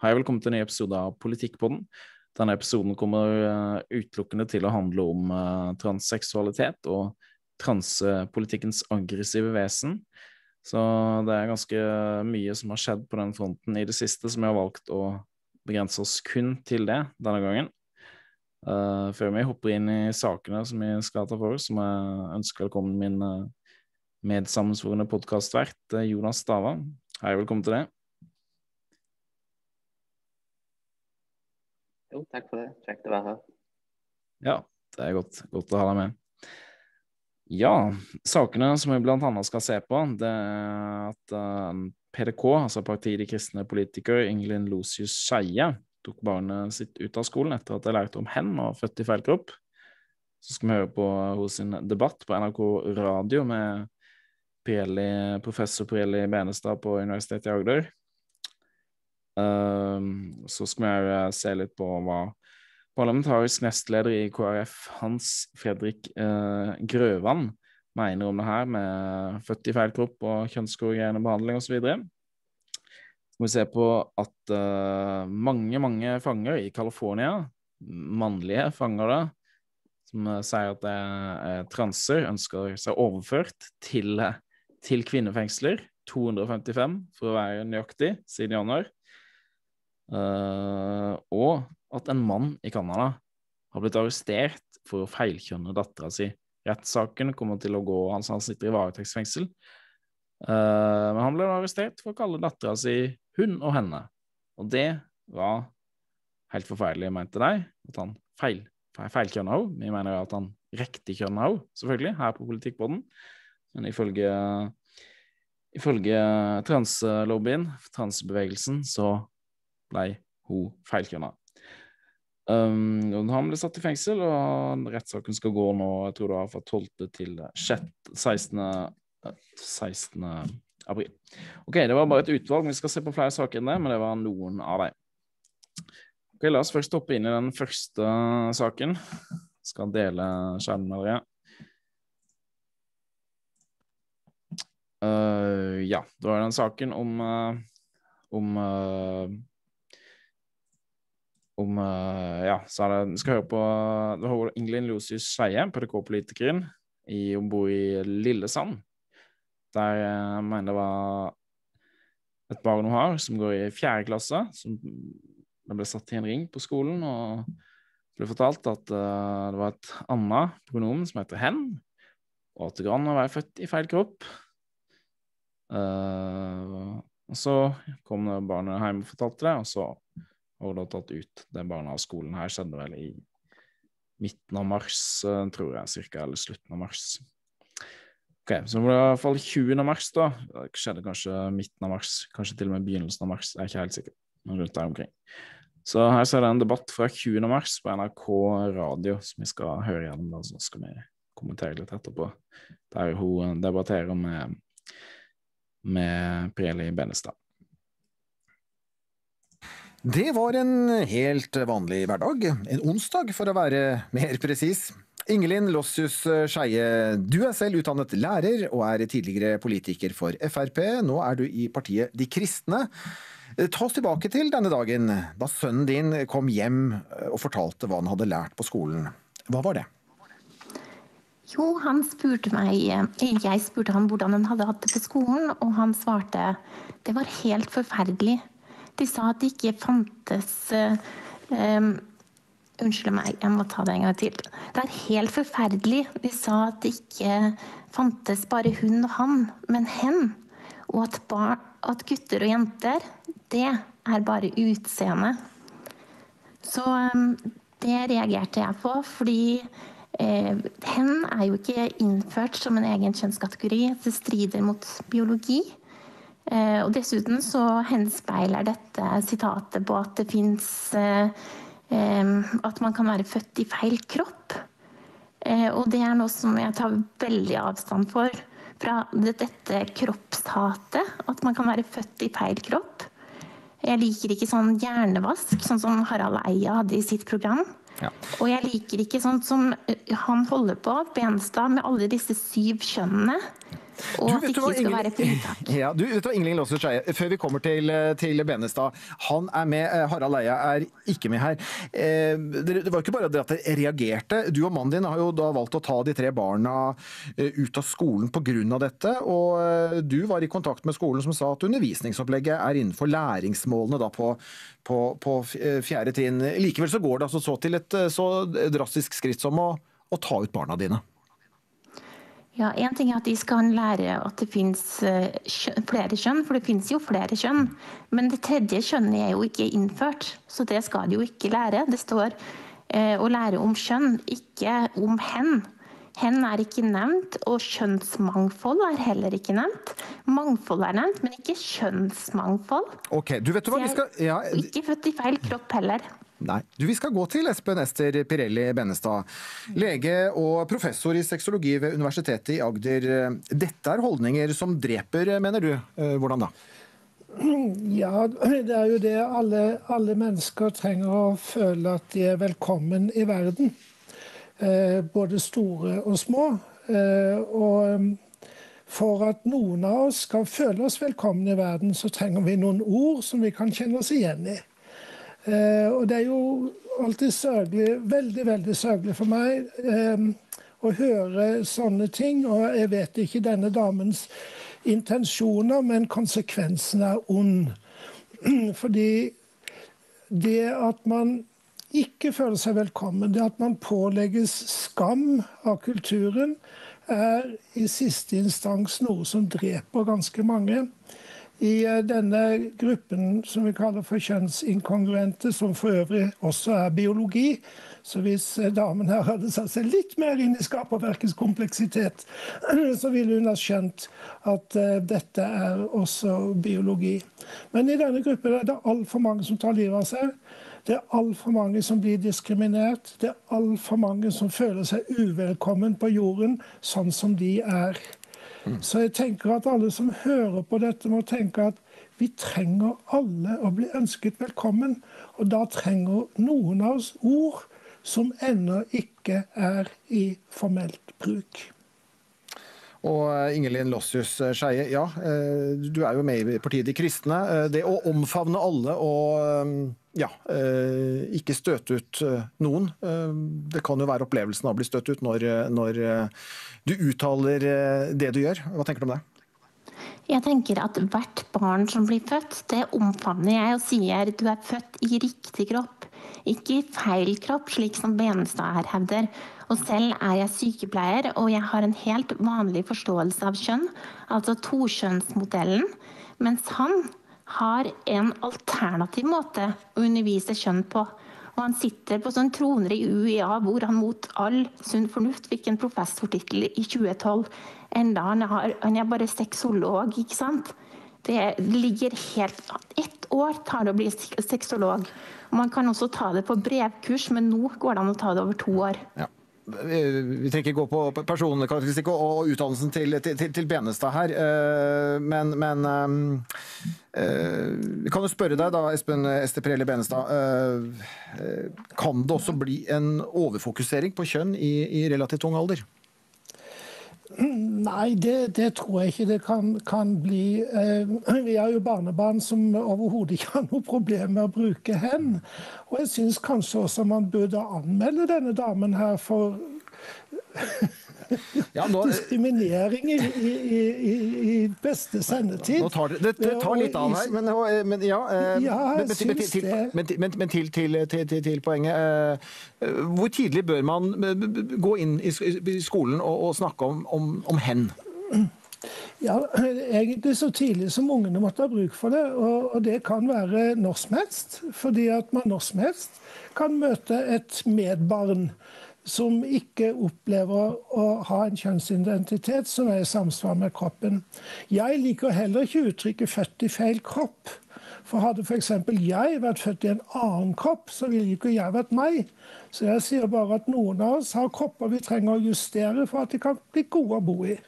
Hei, velkommen til en ny episode av Politikkpodden. Denne episoden kommer uh, utelukkende til å handle om uh, transseksualitet og transepolitikkens aggressive vesen. Så det er ganske mye som har skjedd på den fronten i det siste, som jeg har valgt å begrense oss kun til det denne gangen. Uh, før vi hopper inn i sakene som vi skal ta for oss, som jeg ønsker velkommen min uh, medsammensvorne podkastvert Jonas Stava. Hei, velkommen til det. Jo, takk for det. Kjekt å være her. Ja, det er godt, godt å ha deg med. Ja, sakene som vi annet skal se på, det er at PDK, altså Partiet de kristne politikere, Ingelin Losius Skeie, tok barnet sitt ut av skolen etter at de lærte om hen og født i feil kropp. Så skal vi høre på hos sin debatt på NRK Radio med Pirelli, professor Pirelli Benestad på Universitetet i Agder. Uh, så skal vi òg se litt på hva parlamentarisk nestleder i KrF, Hans Fredrik uh, Grøvan, mener om det her med født i feil kropp og kjønnskorrigerende behandling osv Skal vi se på at uh, mange, mange fanger i California, mannlige fanger da, som uh, sier at det er transer, ønsker seg overført til, til kvinnefengsler. 255, for å være nøyaktig, siden januar. Uh, og at en mann i Canada har blitt arrestert for å feilkjønne dattera si. Rettssaken kommer til å gå Han sitter i varetektsfengsel. Uh, men han ble arrestert for å kalle dattera si hun og henne. Og det var helt forferdelig, mente de. At han feil, feilkjønna henne. Vi mener jo at han riktigkjønna henne, selvfølgelig, her på Politikkbåten. Men ifølge, ifølge translobbyen, transbevegelsen, så ble hun feilkjønna. Um, han ble satt i fengsel, og rettssaken skal gå nå, jeg tror det var fra 12. til 6, 16. 16 april. Ok, Det var bare et utvalg. Vi skal se på flere saker enn det, men det var noen av dem. Ok, La oss først hoppe inn i den første saken. Skal dele skjermen med dere. Uh, ja, det var den saken om uh, om uh, om Ja, så er det Vi skal høre på det var Ingelin Losius Skeie, PDK-politikeren, om bord i Lillesand. Der jeg mener det var et barn hun har, som går i fjerde klasse, som det ble satt i en ring på skolen, og ble fortalt at uh, det var et annet pronomen som heter hen, og at det går an å være født i feil kropp. Uh, og så kom barnet hjem og fortalte det, og så hun har tatt ut av skolen. Her skjedde vel i midten av mars, uh, tror jeg, cirka, eller slutten av mars. Ok, Så det i hvert fall 20. mars, da. Det skjedde kanskje midten av mars, kanskje til og med begynnelsen av mars. Jeg er ikke helt sikker. Men rundt der omkring. Så her ser det en debatt fra 20. mars på NRK radio som vi skal høre gjennom. Da, så skal vi kommentere litt etterpå. Der hun debatterer med, med Preli Benestad. Det var en helt vanlig hverdag. En onsdag, for å være mer presis. Ingelin Lossius Skeie, du er selv utdannet lærer og er tidligere politiker for Frp. Nå er du i partiet De kristne. Ta oss tilbake til denne dagen da sønnen din kom hjem og fortalte hva han hadde lært på skolen. Hva var det? Jo, han spurte meg Jeg spurte han hvordan han hadde hatt det på skolen, og han svarte det var helt forferdelig. De sa at det ikke fantes um, Unnskyld meg, jeg må ta det en gang til. Det er helt forferdelig. De sa at det ikke fantes bare hun og han, men hen. Og at, bar, at gutter og jenter, det er bare utseende. Så um, det reagerte jeg på, fordi eh, hen er jo ikke innført som en egen kjønnskategori. Det strider mot biologi. Eh, og dessuten så henspeiler dette sitatet på at det fins eh, at man kan være født i feil kropp. Eh, og det er noe som jeg tar veldig avstand for. Fra dette kroppshatet. At man kan være født i feil kropp. Jeg liker ikke sånn hjernevask, sånn som Harald Eia hadde i sitt program. Ja. Og jeg liker ikke sånn som eh, han holder på, Benstad, med alle disse syv kjønnene. Og Du, at ikke det hva, skal være fritak. Ja, du vet hva, Ingelin Låsrud Skeie, før vi kommer til, til Benestad. Han er med, eh, Harald Eia er ikke med her. Eh, det var ikke bare at dere reagerte. Du og mannen din har jo da valgt å ta de tre barna eh, ut av skolen pga. dette. Og eh, du var i kontakt med skolen som sa at undervisningsopplegget er innenfor læringsmålene da på, på, på eh, fjerde trinn. Likevel så går det altså så til et eh, så drastisk skritt som å, å ta ut barna dine. Ja, En ting er at de skal lære at det finnes eh, flere kjønn, for det finnes jo flere kjønn. Men det tredje kjønnet er jo ikke innført, så det skal de jo ikke lære. Det står eh, å lære om kjønn, ikke om hen. Hen er ikke nevnt, og kjønnsmangfold er heller ikke nevnt. Mangfold er nevnt, men ikke kjønnsmangfold. Ok, du vet du hva, vi skal... Ja, Ikke født i feil kropp heller. Nei. Du, vi skal gå til Espen Ester Pirelli Bennestad. Lege og professor i sexologi ved Universitetet i Agder. Dette er holdninger som dreper, mener du. Eh, Hvordan da? Ja, det er jo det alle, alle mennesker trenger å føle at de er velkommen i verden. Eh, både store og små. Eh, og for at noen av oss skal føle oss velkomne i verden, så trenger vi noen ord som vi kan kjenne oss igjen i. Eh, og det er jo alltid sørgelig, veldig, veldig sørgelig for meg eh, å høre sånne ting. Og jeg vet ikke denne damens intensjoner, men konsekvensen er ond. Fordi det at man ikke føler seg velkommen, det at man pålegges skam av kulturen, er i siste instans noe som dreper ganske mange. I eh, denne gruppen som vi kaller for kjønnsinkongruente, som for øvrig også er biologi, så hvis eh, damen her hadde satt seg litt mer inn i skaperverkets kompleksitet, så ville hun ha skjønt at eh, dette er også biologi. Men i denne gruppen er det altfor mange som tar livet av seg. Det er altfor mange som blir diskriminert. Det er altfor mange som føler seg uvelkommen på jorden sånn som de er. Så jeg tenker at alle som hører på dette, må tenke at vi trenger alle å bli ønsket velkommen. Og da trenger noen av oss ord som ennå ikke er i formelt bruk. Og eh, Ingelin Lossius Skeie, ja, eh, du er jo med i partiet De kristne. Eh, Det å omfavne alle og eh, ja, eh, ikke støte ut eh, noen. eh, Det kan jo være opplevelsen av å bli støtt ut når, eh, når eh, du uttaler eh, det du gjør. Hva tenker du om det? Jeg tenker at hvert barn som blir født, det omfavner jeg og sier du er født i riktig kropp, ikke i feil kropp, slik som Benestad her hevder. Og selv er jeg sykepleier, og jeg har en helt vanlig forståelse av kjønn, altså tokjønnsmodellen, mens han har en alternativ måte å undervise kjønn på. Og han sitter på sånn troner i UiA hvor han mot all sunn fornuft fikk en professortittel i 2012. Enda han, har, han er bare sexolog, ikke sant? Det ligger helt Ett år tar det å bli sexolog. Man kan også ta det på brevkurs, men nå går det an å ta det over to år. Ja. Vi trenger ikke gå på personkarakteristikk og og utdannelsen til, til, til Benestad her, eh, men, men eh, eh, Vi kan jo spørre deg da, Espen Esteprelle Pirelli Benestad. Kan det også bli en overfokusering på kjønn i, i relativt ung alder? Nei, det, det tror jeg ikke det kan, kan bli. Eh, Vi har jo barnebarn som overhodet ikke har noe problem med å bruke hen. Og jeg syns kanskje også man burde anmelde denne damen her for Ja, nå, diskriminering i, i, i, i beste sendetid. nå tar det, det, det tar litt av her, men, eh, men ja eh, Ja, men, men, til, men, til- til, til, poenget. eh, Hvor tidlig bør man gå inn i i skolen og, og snakke om, om, om hen? Ja, egentlig så tidlig som ungene måtte ha bruk for det. Og, og det kan være når som helst. Fordi at man når som helst kan møte et medbarn som ikke opplever å ha en kjønnsidentitet som er i samsvar med kroppen. Jeg liker heller ikke uttrykket 'født i feil kropp'. For hadde f.eks. jeg vært født i en annen kropp, så ville ikke jeg vært meg. Så jeg sier bare at noen av oss har kropper vi trenger å justere for at de kan bli gode å bo i.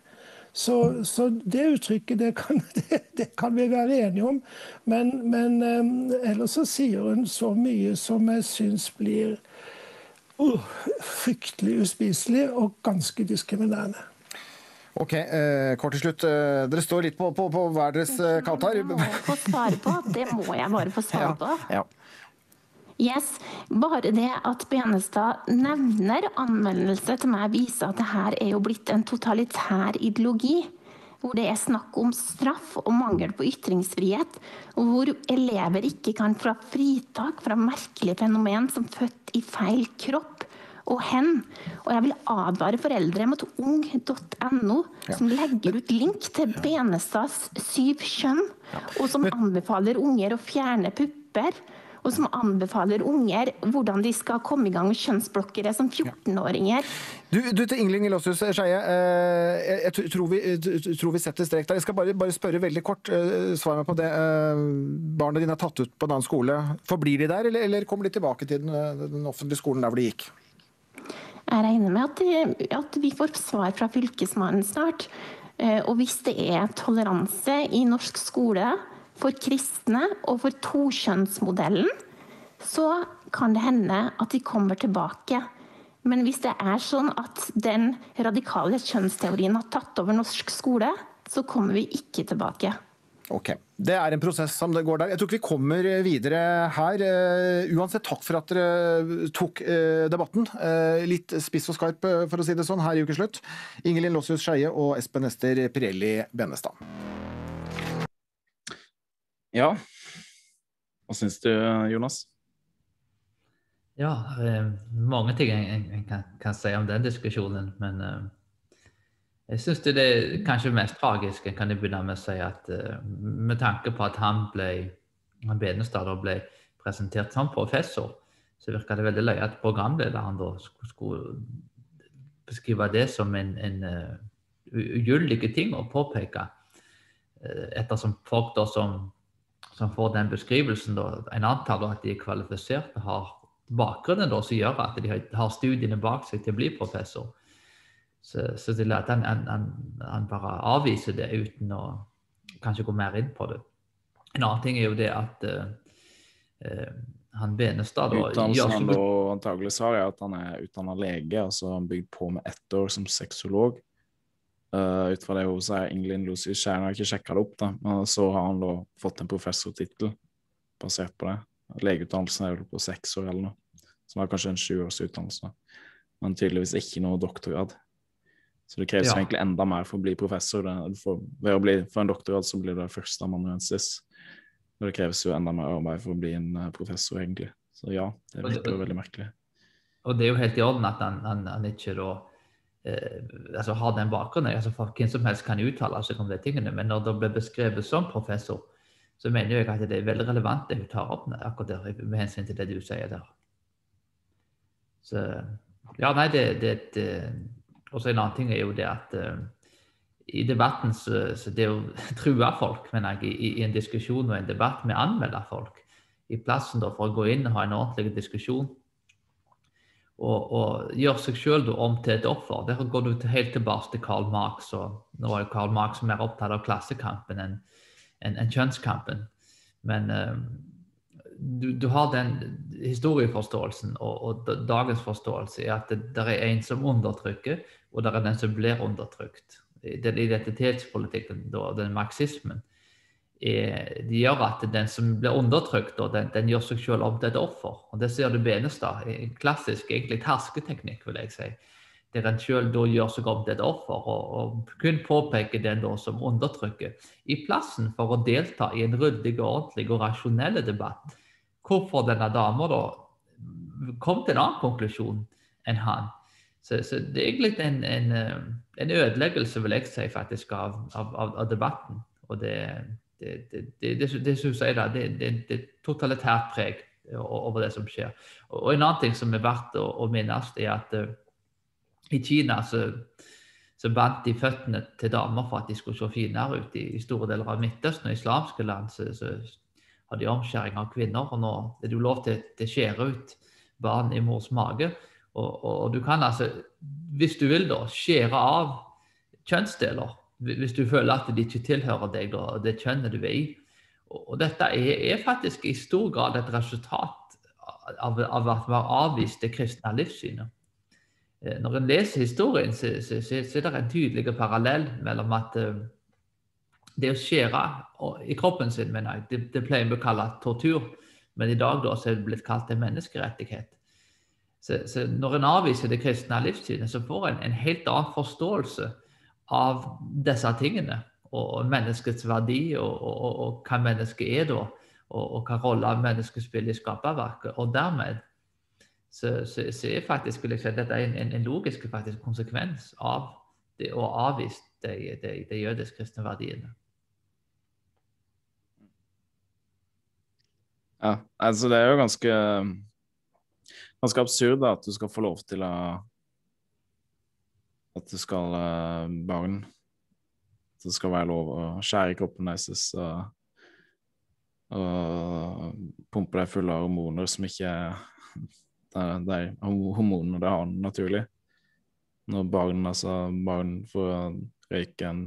Så, så det uttrykket det kan, det, det kan vi være enige om. Men, men eh, ellers så sier hun så mye som jeg syns blir uh, fryktelig uspiselig og ganske diskriminerende. Ok, eh, kort til slutt. Eh, dere står litt på, på, på hver deres eh, kant. Det må jeg få svare på. Det må jeg bare få svare på. Ja. Yes, Bare det at Benestad nevner anmeldelse til meg, viser at det her er jo blitt en totalitær ideologi. Hvor det er snakk om straff og mangel på ytringsfrihet. Og hvor elever ikke kan få fritak fra merkelige fenomen som født i feil kropp og hen. Og jeg vil advare foreldre mot ung.no, som legger ut link til Benestads syv kjønn, og som anbefaler unger å fjerne pupper. Og som anbefaler unger hvordan de skal komme i gang med kjønnsblokkere som 14-åringer. Du, du, til Ingling Lossius Skeie. Eh, jeg, jeg tror, vi, tror, vi, setter strek der. Jeg skal bare, bare spørre veldig kort. Eh, svar meg på det. Eh, barna dine er tatt ut på en annen skole. Forblir de der, eller, eller kommer de tilbake til den, den offentlige skolen der hvor de gikk? Jeg regner med at, at vi får svar fra Fylkesmannen snart. Og hvis det er toleranse i norsk skole for kristne og for tokjønnsmodellen, så kan det hende at de kommer tilbake. Men hvis det er sånn at den radikale kjønnsteorien har tatt over norsk skole, så kommer vi ikke tilbake. Ok. Det er en prosess som det går der. Jeg tror ikke vi kommer videre her. Uh, uansett, takk for at dere tok uh, debatten. Litt spiss og skarp, for å si det sånn, her i Ukeslutt. Ingelin Lossius Skeie og Espen Ester Pirelli Benestad. Ja. Hva syns du, Jonas? Ja, mange ting en kan, kan, si om den diskusjonen. Men jeg syns det er kanskje mest tragiske kan jeg begynne med å si at med tanke på at han ble Benestad ble presentert som professor, så virka det veldig løye at programlederen da skulle beskrive det som en, en ugyldig ting å påpeke. Ettersom folk da som som får den beskrivelsen, da, en antar at de er kvalifiserte, har bakgrunnen da, som gjør at de har studiene bak seg til å bli professor. Så, så til at han, han, han, bare avviser det uten å kanskje gå mer inn på det. En annen ting er jo det at uh, han Benestad da Utdannelsen han da antagelig har, er at han er utdanna lege, altså han bygd på med ett år som sexolog. Uh, ut fra det hun sier, Ingelin Lucy Skjæren har ikke sjekka det opp, da, men så har han da fått en professortittel basert på det. Legeutdannelsen er vel på seks år eller noe, som er kanskje en sjuårsutdannelse. Men tydeligvis ikke noe doktorgrad. Så det kreves ja. egentlig enda mer for å bli professor. For, ved å bli, for en doktorgrad så blir det førsteamanuensis. Og det kreves jo enda mer arbeid for å bli en eh, professor, egentlig. Så ja, det virker veldig merkelig. Og det er jo helt i orden at han, han, han ikke da eh, altså har den bakgrunnen. Altså for Hvem som helst kan uttale seg om de tingene. Men når det blir beskrevet som professor, så mener jeg at det er veldig relevant det hun tar opp akkurat der, med hensyn til det du sier der. Så Ja, nei, det, det, også En annen ting er jo det at uh, i debatten så, så det å true folk, mener jeg, i, i, en diskusjon og en debatt med anmelde folk, i plassen da for å gå inn og ha en ordentlig diskusjon og, og gjør seg sjøl om til et offer. Der går du helt tilbake til Karl Marx. og Nå er Karl Marx mer opptatt av klassekampen enn en, en kjønnskampen. Men uh, du, du, har den historieforståelsen og, og, dagens forståelse i at det, det er en som undertrykker, og det er den som blir undertrykt. Den identitetspolitikken, den marxismen, er, de gjør at den som blir undertrykt, den, den, gjør seg selv om til et offer. Og Det ser du Benestad. En klassisk egentlig hersketeknikk, vil jeg si. Der en selv da gjør seg om til et offer, og, og kun påpeker den da som undertrykker. I plassen for å delta i en ryddig, ordentlig og rasjonell debatt. Hvorfor denne dama da kom til en annen konklusjon enn han. Så, så det er egentlig en, en, en, ødeleggelse, vil jeg si, faktisk, av, av, av debatten. Og det, det, det, det, det, sier da, det, er totalitært preg over det som skjer. Og En annen ting som er verdt å, å minnes, er at uh, i Kina så, så bandt de føttene til damer for at de skulle se finere ut. I, i store deler av Midtøsten og islamske land så, så har de omskjæring av kvinner. Og nå er det jo lov til å skjære ut barn i mors mage. Og, og, og, du kan altså, hvis du vil, da, skjære av kjønnsdeler hvis du føler at de ikke tilhører deg og det kjønnet du er i. Og dette er, er, faktisk i stor grad et resultat av, av at vi har avvist det kristne livssynet. eh, når en leser historien, så, så, så, så er det en tydelig parallell mellom at eh, det å skjære i kroppen sin, mener jeg, det, det pleier vi å kalle tortur. Men i dag da, så er det blitt kalt en menneskerettighet. Så når en avviser det kristne livssynet, så får en en helt annen forståelse av disse tingene. Og, menneskets verdi, og, og, og hva mennesket er da. Og, og hva rolle mennesket spiller i skaperverket. Og dermed så, så, så er faktisk vil jeg si, at dette er en, en, en logisk faktisk, konsekvens av det å avvise de, de, de jødisk-kristne verdiene. Ja, altså det er jo ganske ganske absurd da, at du skal få lov til å At du skal uh, barn At det skal være lov å skjære kroppen deres og, og pumpe deg full av hormoner som ikke er de, de hormonene det har naturlig. Når barn, altså barn får røyke en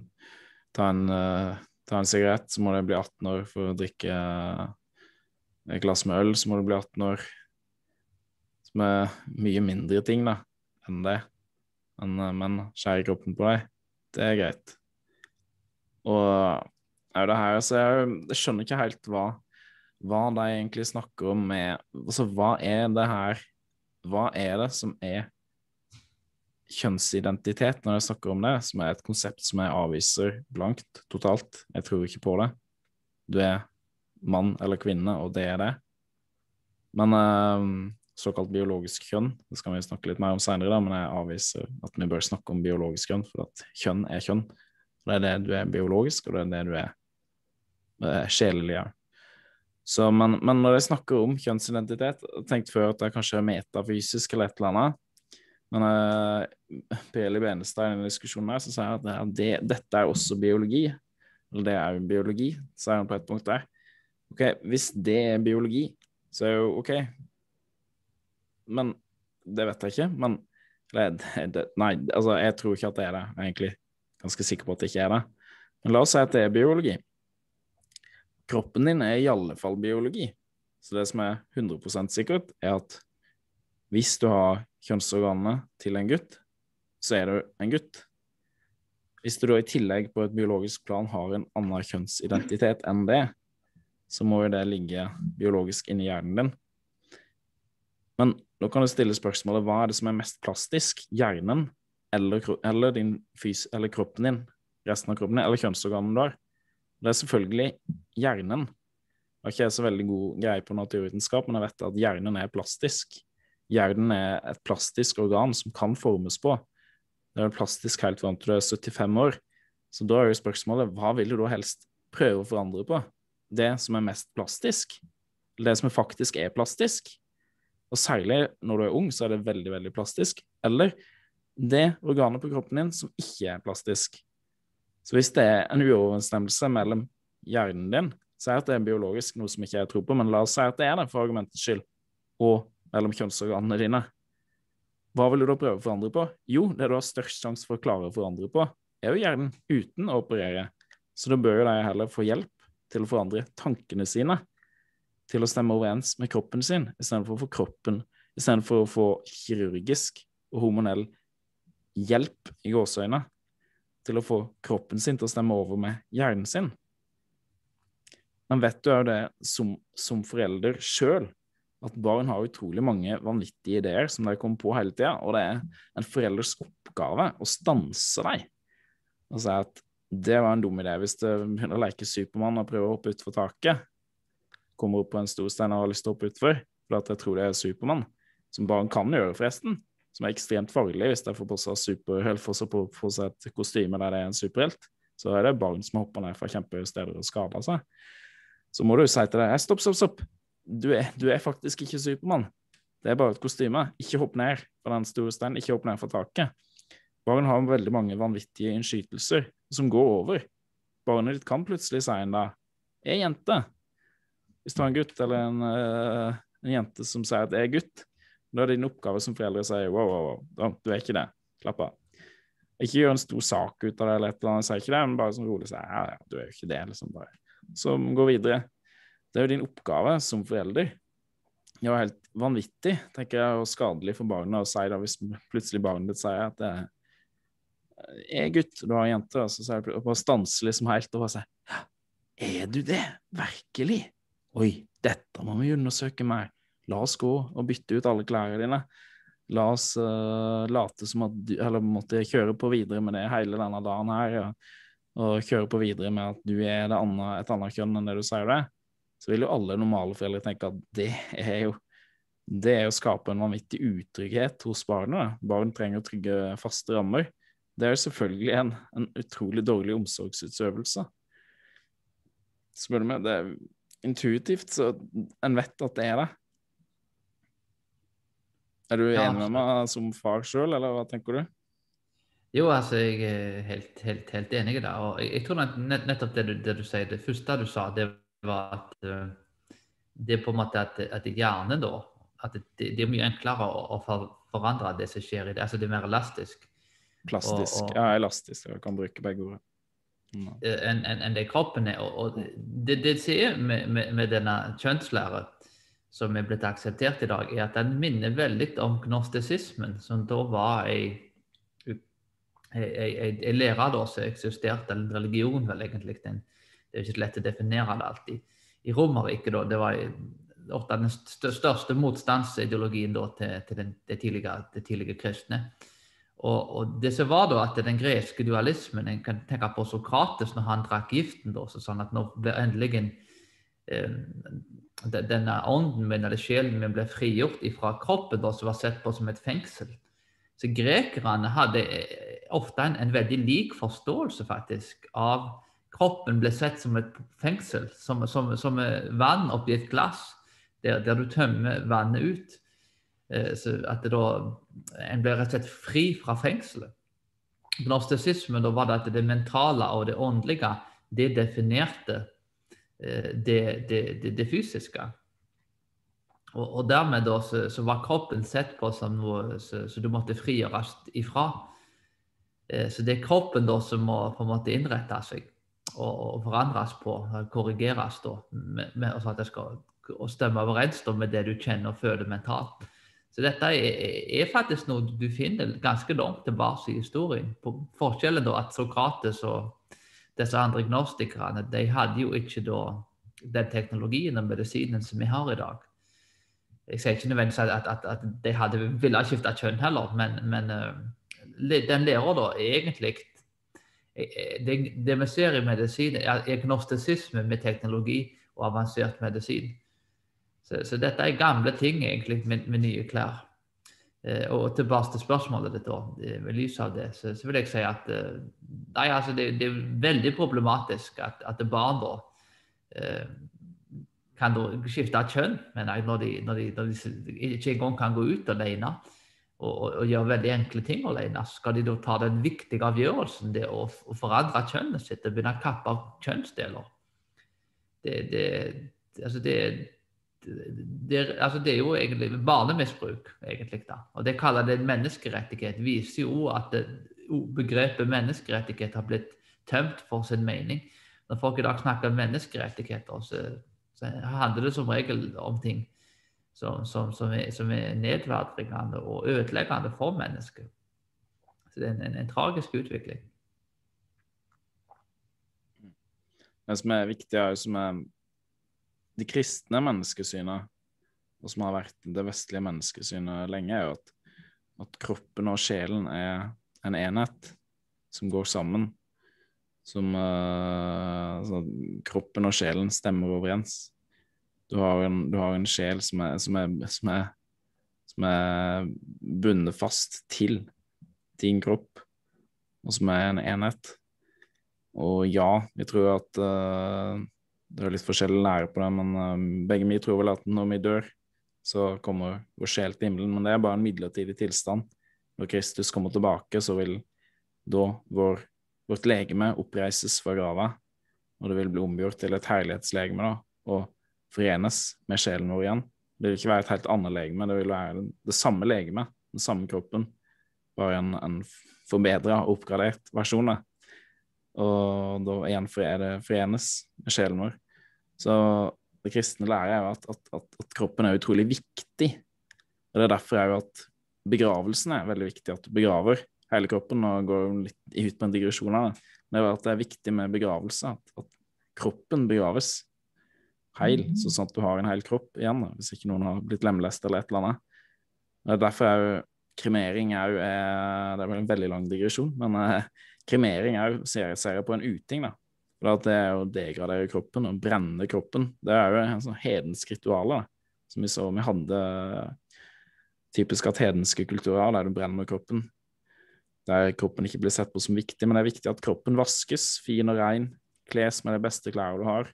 ta en, uh, ta en sigarett, så må de bli 18 år for å drikke et glass med øl, så må du bli 18 år. Som er mye mindre ting da, enn det. Men, eh, men skjære kroppen på deg, det er greit. Og er det her, så jeg, jeg skjønner ikke helt hva, hva de egentlig snakker om med Altså, hva er det her Hva er det som er kjønnsidentitet, når jeg snakker om det, som er et konsept som jeg avviser blankt, totalt. Jeg tror ikke på det. Du er mann eller kvinne, og det er det. Men eh, såkalt biologisk kjønn, det skal vi snakke litt mer om senere, da, men jeg avviser at vi bør snakke om biologisk kjønn, for at kjønn er kjønn. Det er det du er biologisk, og det er det du er er sjelelig òg. Men, men når jeg snakker om kjønnsidentitet, jeg tenkte før at det kanskje er metafysisk eller et eller annet. Men uh, Peli Benestad i denne diskusjonen her, så sier han at det, er- det, dette er også biologi. Eller det er jo biologi, sier han på et punkt der. Ok, Hvis det er biologi, så er jo OK. Men det vet jeg ikke. Men det, Nei, altså, jeg tror ikke at det er det. Jeg er egentlig ganske sikker på at det ikke er det. Men la oss si at det er biologi. Kroppen din er i alle fall biologi. Så det som er 100% sikkert, er at hvis du har kjønnsorganene til en gutt, så er du en gutt. Hvis du da i tillegg på et biologisk plan har en annen kjønnsidentitet enn det, så må jo det ligge biologisk inni hjernen din. Men da kan du stille spørsmålet hva er det som er mest plastisk? Hjernen eller, eller, din fys eller kroppen din? Resten av kroppen din, eller kjønnsorganene du har? Det er selvfølgelig hjernen. Jeg har ikke så veldig god greie på naturvitenskap, men jeg vet at hjernen er plastisk. Hjernen er et plastisk organ som kan formes på. Det er plastisk helt fram til du er 75 år. Så da er jo spørsmålet hva vil du da helst prøve å forandre på? Det som er mest plastisk? Eller det som faktisk er plastisk? Og særlig når du er ung, så er det veldig, veldig plastisk. Eller det organet på kroppen din som ikke er plastisk. Så hvis det er en uoverensstemmelse mellom hjernen din, si at det er biologisk, noe som ikke jeg tror på, men la oss si at det er det for argumentets skyld, og mellom kjønnsorganene dine, hva vil du da prøve å forandre på? Jo, det du har størst sjanse for å klare å forandre på, er jo hjernen, uten å operere. Så da bør jo de heller få hjelp til å forandre tankene sine, til å stemme overens med kroppen sin, istedenfor å få kroppen, istedenfor å få kirurgisk og hormonell hjelp i gåseøyne til å få kroppen sin til å stemme over med hjernen sin. Men vet du òg det som, som forelder sjøl, at barn har utrolig mange vanvittige ideer som de kommer på hele tida, og det er en forelders oppgave å stanse dem og si at det var en dum idé hvis du begynner å leke Supermann og prøver å hoppe utfor taket. Kommer opp på en stor stein og har lyst til å hoppe utfor, for at jeg tror det er Supermann. Som barn kan gjøre, forresten. Som er ekstremt farlig hvis de får på seg super, eller får seg på, på seg et kostyme der det er en superhelt. Så er det barn som hopper ned fra kjempehøye steder og skader seg. Så må du si til deg stopp, stopp, stopp. Du er, du er faktisk ikke Supermann. Det er bare et kostyme. Ikke hopp ned fra den store steinen. Ikke hopp ned fra taket. Barn har veldig mange vanvittige innskytelser som går over. Barnet ditt kan plutselig si en dag 'Jeg er jente'. Hvis du har en gutt eller en, eh, en jente som sier at 'jeg er gutt', da er det din oppgave som foreldre å si 'wow, wow, wow, du er ikke det'. Slapp av. Ikke gjør en stor sak ut av det, eller et eller annet, sier ikke det, men bare sånn rolig si 'ja, ja, du er jo ikke det', liksom bare. Så gå videre. Det er jo din oppgave som forelder det var helt vanvittig, tenker jeg, og skadelig for barnet å si da, hvis plutselig barnet ditt sier at det er er gutt, du har en jente, og så sier jeg bare stanser liksom helt og bare sier Er du det? Virkelig? Oi, dette må vi undersøke mer. La oss gå og bytte ut alle klærne dine. La oss uh, late som at du Eller måtte kjøre på videre med det hele denne dagen her. Ja. Og kjøre på videre med at du er andre, et annet kjønn enn det du sier det. Så vil jo alle normale foreldre tenke at det er jo det er å skape en vanvittig utrygghet hos barnet. Barn trenger trygge, faste rammer. Det er jo selvfølgelig en, en utrolig dårlig omsorgsutøvelse. Spør du meg, det er intuitivt, så en vet at det er det. Er du enig med meg som far sjøl, eller hva tenker du? Jo, altså, jeg er helt, helt, helt enig i det. Og jeg, jeg tror nett, nett- nettopp det du, det du sier, det første du sa, det var at eh, det er på en måte at, at hjernen da at det, det er mye enklere å, å forandre det som skjer i det. Altså det er mer elastisk Plastisk. Og- og- Ja, elastisk. Jeg kan bruke begge ord. Enn en, en det kroppen er. Og, det det som er med, med, med denne kjønnslæren som er blitt akseptert i dag, er at den minner veldig om gnostisismen, som da var ei, ei, ei, ei, lære da, som eksisterte, eller en religion vel egentlig. Den, det er jo ikke lett å definere det alltid. I Romerriket, da, det var ofte den største motstandsideologien da, til, til den, det, tidlige, det tidlige kristne. Og, og det som var da at den greske dualismen En kan tenke på Sokrates når han drakk giften. da, så sånn at nå ble endelig en, eh, denne ånden min, eller sjelen min, ble frigjort fra kroppen, da, som var sett på som et fengsel. Så grekerne hadde eh, ofte en, en veldig lik forståelse faktisk av kroppen ble sett som et fengsel, som, som, som vann oppi et glass, der, der du tømmer vannet ut. Eh, at da, en ble rett og slett fri fra fengselet. Gnostisismen da var det at det mentale og det åndelige det definerte eh, det, det, det, det fysiske. Og, og dermed da så, så var kroppen sett på som noe som du måtte frigjøres ifra. Eh, Så det er kroppen da som må på en måte innrette seg og, og forandres på, korrigeres da, med, med, det skal og stemme overens da med det du kjenner og føler mentalt. Så dette er, faktisk noe du finner ganske langt tilbake i historien. På forskjellen da at Sokrates og disse andre gnostikerne de hadde jo ikke da den teknologien og medisinen som vi har i dag. Jeg sier ikke nødvendigvis at, at, at de hadde ville skifte kjønn heller, men, men eh, den lærer da egentlig eh, det, det vi ser i medisin, er gnostisisme med teknologi og avansert medisin. Så, så dette er gamle ting egentlig med, med nye klær. Eh, og tilbake til spørsmålet ditt, da, eh, lys av det, så, så vil jeg si at eh, nei, altså det, det er veldig problematisk at, at barn da eh, kan da skifte kjønn, men jeg, når, de, når, de, når de ikke engang kan gå ut alene og, og, og gjøre veldig enkle ting alene, skal de da ta den viktige avgjørelsen det å, å forandre kjønnet sitt og begynne å kappe av kjønnsdeler. Det, det, altså det, det, altså det er jo egentlig barnemisbruk, egentlig. da. Og det kaller det menneskerettighet. viser jo at det, begrepet menneskerettighet har blitt tømt for sin mening. Når folk i dag snakker om menneskerettigheter, så, så handler det som regel om ting som, som, som, er, som er nedverdigende og ødeleggende for mennesket. Så det er en, en, en tragisk utvikling. Det som er viktig, er jo som er det kristne menneskesynet, og som har vært det vestlige menneskesynet lenge, er jo at, at kroppen og sjelen er en enhet som går sammen. Som uh, Kroppen og sjelen stemmer overens. Du har en, du har en sjel som er, som, er, som, er, som er bundet fast til din kropp, og som er en enhet. Og ja, vi tror at eh, det er litt forskjellig lære på det, men eh, begge vi tror vel at når vi dør, så kommer vår sjel til himmelen. Men det er bare en midlertidig tilstand. Når Kristus kommer tilbake, så vil da vår, vårt legeme oppreises fra grava, og det vil bli omgjort til et herlighetslegeme da, og forenes med sjelen vår igjen. Det vil ikke være et helt annet legeme, det vil være det, samme legeme, den samme kroppen, bare en, en forbedra og oppgradert versjon. Og da igjen forenes med sjelen vår. Så det kristne lærer, er jo at, at, at, at kroppen er utrolig viktig. Og Det er derfor er jo at begravelsen er veldig viktig, at du begraver hele kroppen. og går litt ut på en digresjon av det. Men det er at det er viktig med begravelse, at, kroppen begraves heil, så sånn at du har en hel kropp igjen, hvis ikke noen har blitt lemlest eller et eller annet. Og det er Derfor er jo kremering er jo er, Det er vel en veldig lang digresjon, men eh, kremering er jo serieserie på en uting, da. For det er å degradere kroppen og brenne kroppen. Det er jo en sånn hedensk ritual. Som vi så vi hadde typisk at hedenske kulturer der du brenner kroppen. Der kroppen ikke blir sett på som viktig, men det er viktig at kroppen vaskes fin og rein, kles med de beste klærne du har,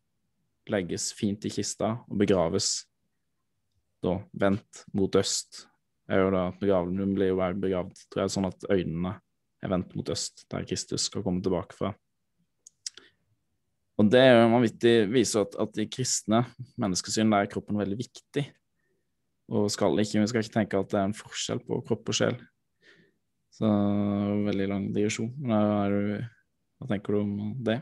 legges fint i kista og begraves da vendt mot øst. Det er jo da at Begravelsen blir jo begravd tror jeg, sånn at øynene er vendt mot øst, der Kristus skal komme tilbake fra. Og det er jo vanvittig viser at, at i kristne menneskesyn er kroppen veldig viktig. Og skal ikke, vi skal ikke tenke at det er en forskjell på kropp og sjel. Så veldig lang digresjon. Hva tenker du om det?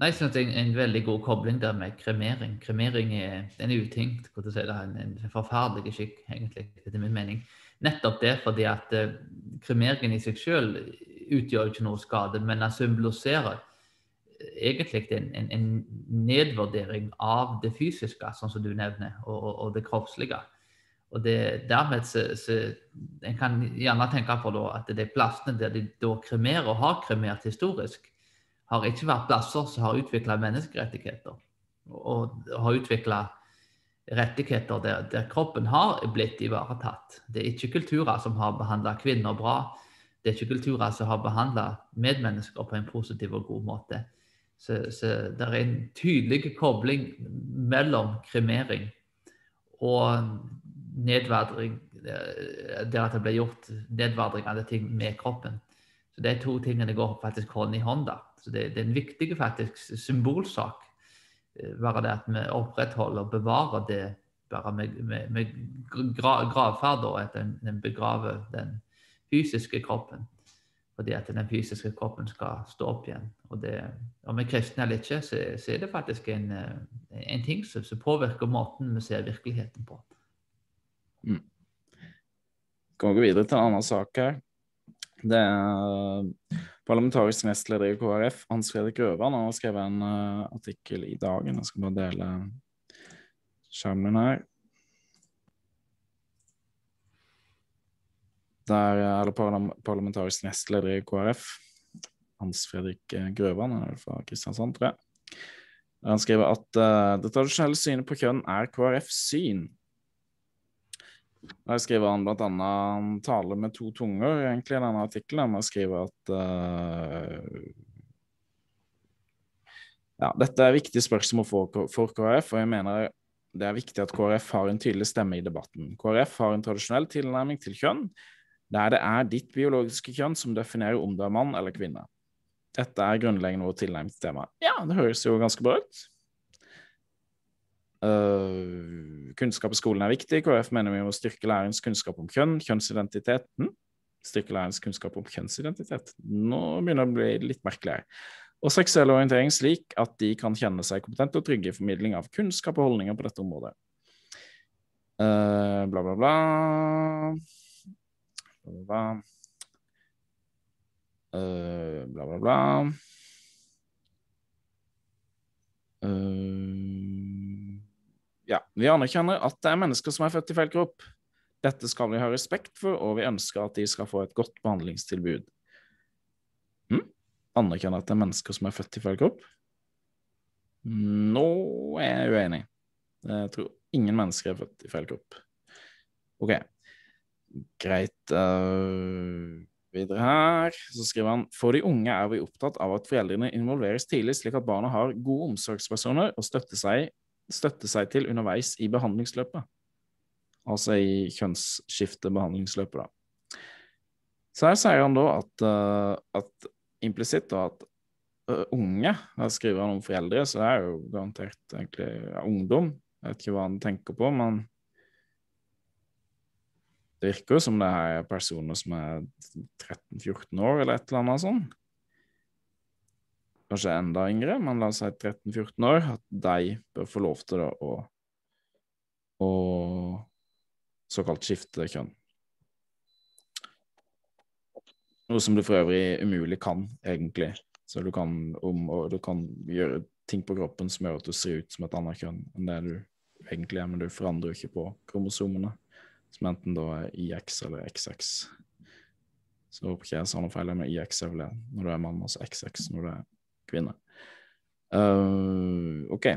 Nei, jeg synes det er en veldig god kobling der med kremering. Kremering er en uting. Si en, en forferdelig skikk, egentlig, etter min mening. Nettopp det fordi at uh, kremeringen i seg selv utgjør ikke noe skade, men den symboliserer egentlig en, en, en, nedvurdering av det fysiske, sånn som du nevner, og, og, og det kroppslige. Og det, dermed så, så, En kan gjerne tenke på at de plassene der de da kremerer og har kremert historisk, har ikke vært plasser som har utvikla menneskerettigheter. Og har utvikla rettigheter der, der, kroppen har blitt ivaretatt. Det er ikke kulturer som har behandla kvinner bra. Det er ikke kulturer som har behandla medmennesker på en positiv og god måte. Så, så det er en tydelig kobling mellom kremering og nedverdring Det at det blir gjort nedverdringende ting med kroppen. Så De to tingene går faktisk hånd i hånd. da. Så Det, det er en viktig faktisk symbolsak. Eh, bare det at vi opprettholder og bevarer det bare med, med, med gravferd, og at en, begraver den fysiske kroppen. Fordi at den fysiske kroppen skal stå opp igjen. Og det, Om vi er kristne eller ikke, så, så, er det faktisk en, eh, en ting som, som påvirker måten vi ser virkeligheten på. Mm. Går gå videre til en annen sak her. Det er parlamentarisk nestleder i KrF, Hans Fredrik Røvan, har skrevet en uh, artikkel i Dagen. Jeg skal bare dele skjermen her. Der eller parlamentarisk nestleder i KrF, Hans Fredrik eh, Grøvan, er fra Kristiansand, tror jeg. Han skriver at uh, det tradisjonelle synet på kjønn er KrFs syn. Der skriver han blant annet Han taler med to tunger, egentlig, i denne artikkelen. Han skriver at uh, ja, dette er viktige spørsmål for, for KrF, og jeg mener det er viktig at KrF har en tydelig stemme i debatten. KrF har en tradisjonell tilnærming til kjønn, der det er ditt biologiske kjønn som definerer om du er mann eller kvinne. Dette er grunnleggende vår tilnærming til temaet. Ja, det høres jo ganske bra ut. Uh, kunnskap i skolen er viktig. KrF mener vi må styrke lærerens kunnskap om kjønn, kjønnsidentiteten. Styrke lærerens kunnskap om kjønnsidentitet. Nå begynner det å bli litt merkelig her. Og seksuell orientering slik at de kan kjenne seg kompetente og trygge i formidling av kunnskap og holdninger på dette området. Uh, bla, bla, bla. Bla, bla, bla. Bla, bla, bla. Uh, ja, vi anerkjenner at det er mennesker som er født i feil kropp. Dette skal vi ha respekt for, og vi ønsker at de skal få et godt behandlingstilbud. Hm? Anerkjenner at det er mennesker som er født i feil kropp? Nå er jeg uenig. Jeg tror ingen mennesker er født i feil kropp. OK. Greit. Uh, videre her så skriver han For de unge er vi opptatt av at foreldrene involveres tidlig, slik at barna har gode omsorgspersoner å støtte seg støtte seg til underveis i behandlingsløpet. Altså i kjønnsskiftebehandlingsløpet, da. Så her sier han da at, uh, at implisitt at uh, unge Her skriver han om foreldre, så det er jo garantert egentlig ja, ungdom. Jeg vet ikke hva han tenker på, men det virker jo som det er personer som er 13-14 år, eller et eller annet sånt. kanskje enda yngre, men la oss si 13-14 år, at de bør få lov til å, å såkalt skifte kjønn. Noe som du for øvrig umulig kan, egentlig. Så du kan, om, du kan gjøre ting på kroppen som gjør at du ser ut som et annet kjønn enn det du egentlig er, men du forandrer jo ikke på kromosomene, som enten da er IX eller XX. Så håper ikke jeg sa noe feil med IX er når du er mann, altså XX når du er kvinne. Uh, OK.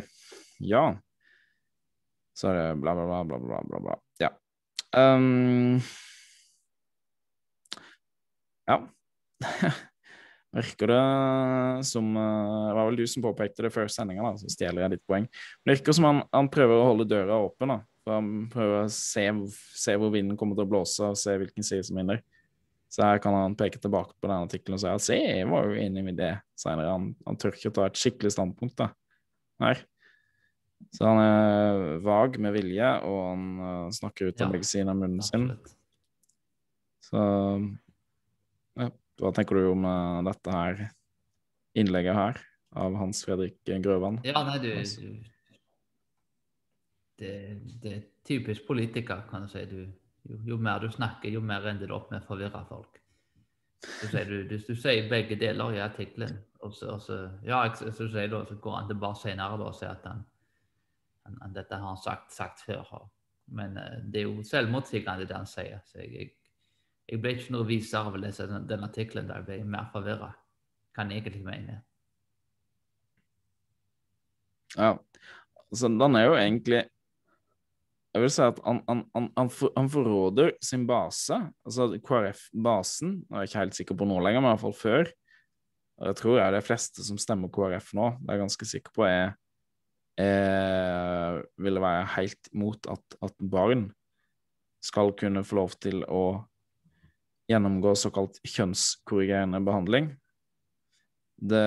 Ja. Så er det bla, bla, bla, bla, bla, bla. Ja. Um, ja. Virker det som uh, Det var vel du som påpekte det før sendinga, så stjeler jeg ditt poeng. Det virker som han, han, prøver å holde døra åpen. da. Han prøver å se, se, hvor vinden kommer til å blåse, og se hvilken side som vinner. Så her kan han peke tilbake på den artikkelen og si at se, jeg var jo enig med det senere. Han, han tør ikke å ta et skikkelig standpunkt da. her. Så han er vag med vilje, og han uh, snakker ut av ja, begge sider av munnen sin. Så ja, hva tenker du om uh, dette her innlegget her av Hans Fredrik Grøvan? Ja, nei, du, du det, er typisk politiker, kan du si. Du jo, jo, mer du snakker, jo mer ender det opp med å forvirre folk. Så sier du, du, du sier begge deler i artikkelen. Og så, og så, ja, så, så, da, så går han tilbake senere og sier at han, han, han, dette har han sagt, sagt før. Men uh, det er jo selvmotsigende, det han sier. Så jeg, jeg, jeg, ble ikke noe visere av å lese den, den artikkelen jeg ble mer forvirra. Hva han egentlig mener. Ja, altså den er jo egentlig jeg vil si at han, han, han, han forråder sin base, altså KrF-basen. Jeg er ikke helt sikker på nå lenger, men i hvert fall før. Og jeg tror jeg de fleste som stemmer KrF nå, det er jeg ganske sikker på, er, er ville være helt imot at, at, barn skal kunne få lov til å gjennomgå såkalt kjønnskorrigerende behandling. Det,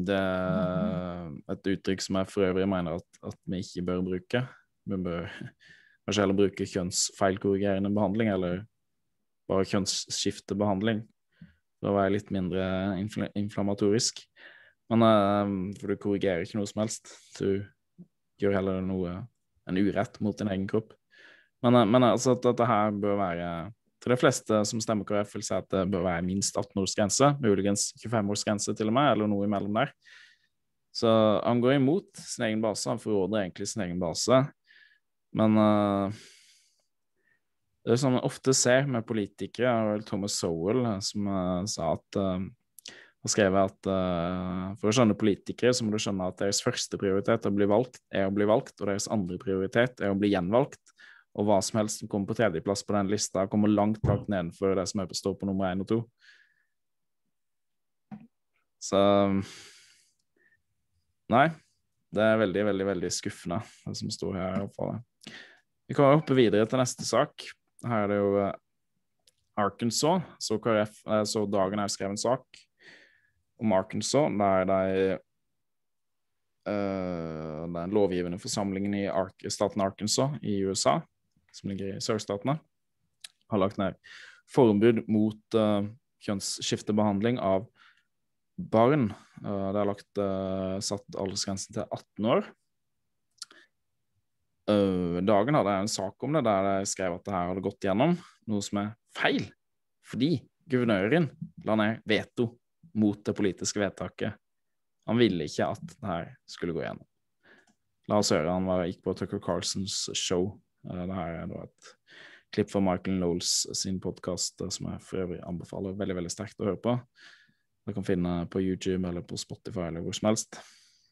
det er et uttrykk som jeg for øvrig mener at, at vi ikke bør bruke. Vi bør kanskje heller bruke kjønnsfeilkorrigerende behandling, eller bare kjønnsskiftebehandling, for å være litt mindre infl inflammatorisk. Men uh, For du korrigerer ikke noe som helst. Du gjør heller noe, en urett mot din egen kropp. Men, uh, men altså at dette her bør være til de fleste som stemmer KrF, vil si at det bør være minst 18-årsgrense, muligens 25-årsgrense til og med, eller noe imellom der. Så han går imot sin egen base, han forråder egentlig sin egen base. Men uh, det er sånn man ofte ser med politikere, og Thomas Sowell eh, som uh, sa at uh, har skrevet at uh, for å skjønne politikere, så må du skjønne at deres første prioritet er å bli valgt, er å bli valgt, og deres andre prioritet er å bli gjenvalgt. Og hva som helst som kommer på tredjeplass på den lista, kommer langt langt nedenfor det som står på nummer én og to. Så Nei, det er veldig, veldig veldig skuffende, det som står her. i hvert fall. Vi kan hoppe videre til neste sak. Her er det jo eh, Arkansas. Så, KrF, eh, så dagen er skrevet en sak om Arkansas, der de uh, den lovgivende forsamlingen i staten Arkansas i USA, som ligger i sørstatene, har lagt ned forbud mot kjønnsskiftebehandling av barn. Det er lagt, satt aldersgrensen til 18 år. Uh, dagen hadde jeg en sak om det der jeg skrev at det her hadde gått gjennom, noe som er feil. Fordi guvernøren la ned veto mot det politiske vedtaket. Han ville ikke at det her skulle gå gjennom. La høre. Han var, gikk på Tucker Carlsons show. Uh, det her er da et klipp fra Michael Knowles sin podkast, uh, som jeg for øvrig anbefaler veldig veldig sterkt å høre på. Du kan finne på YouTube eller på Spotify eller hvor som helst.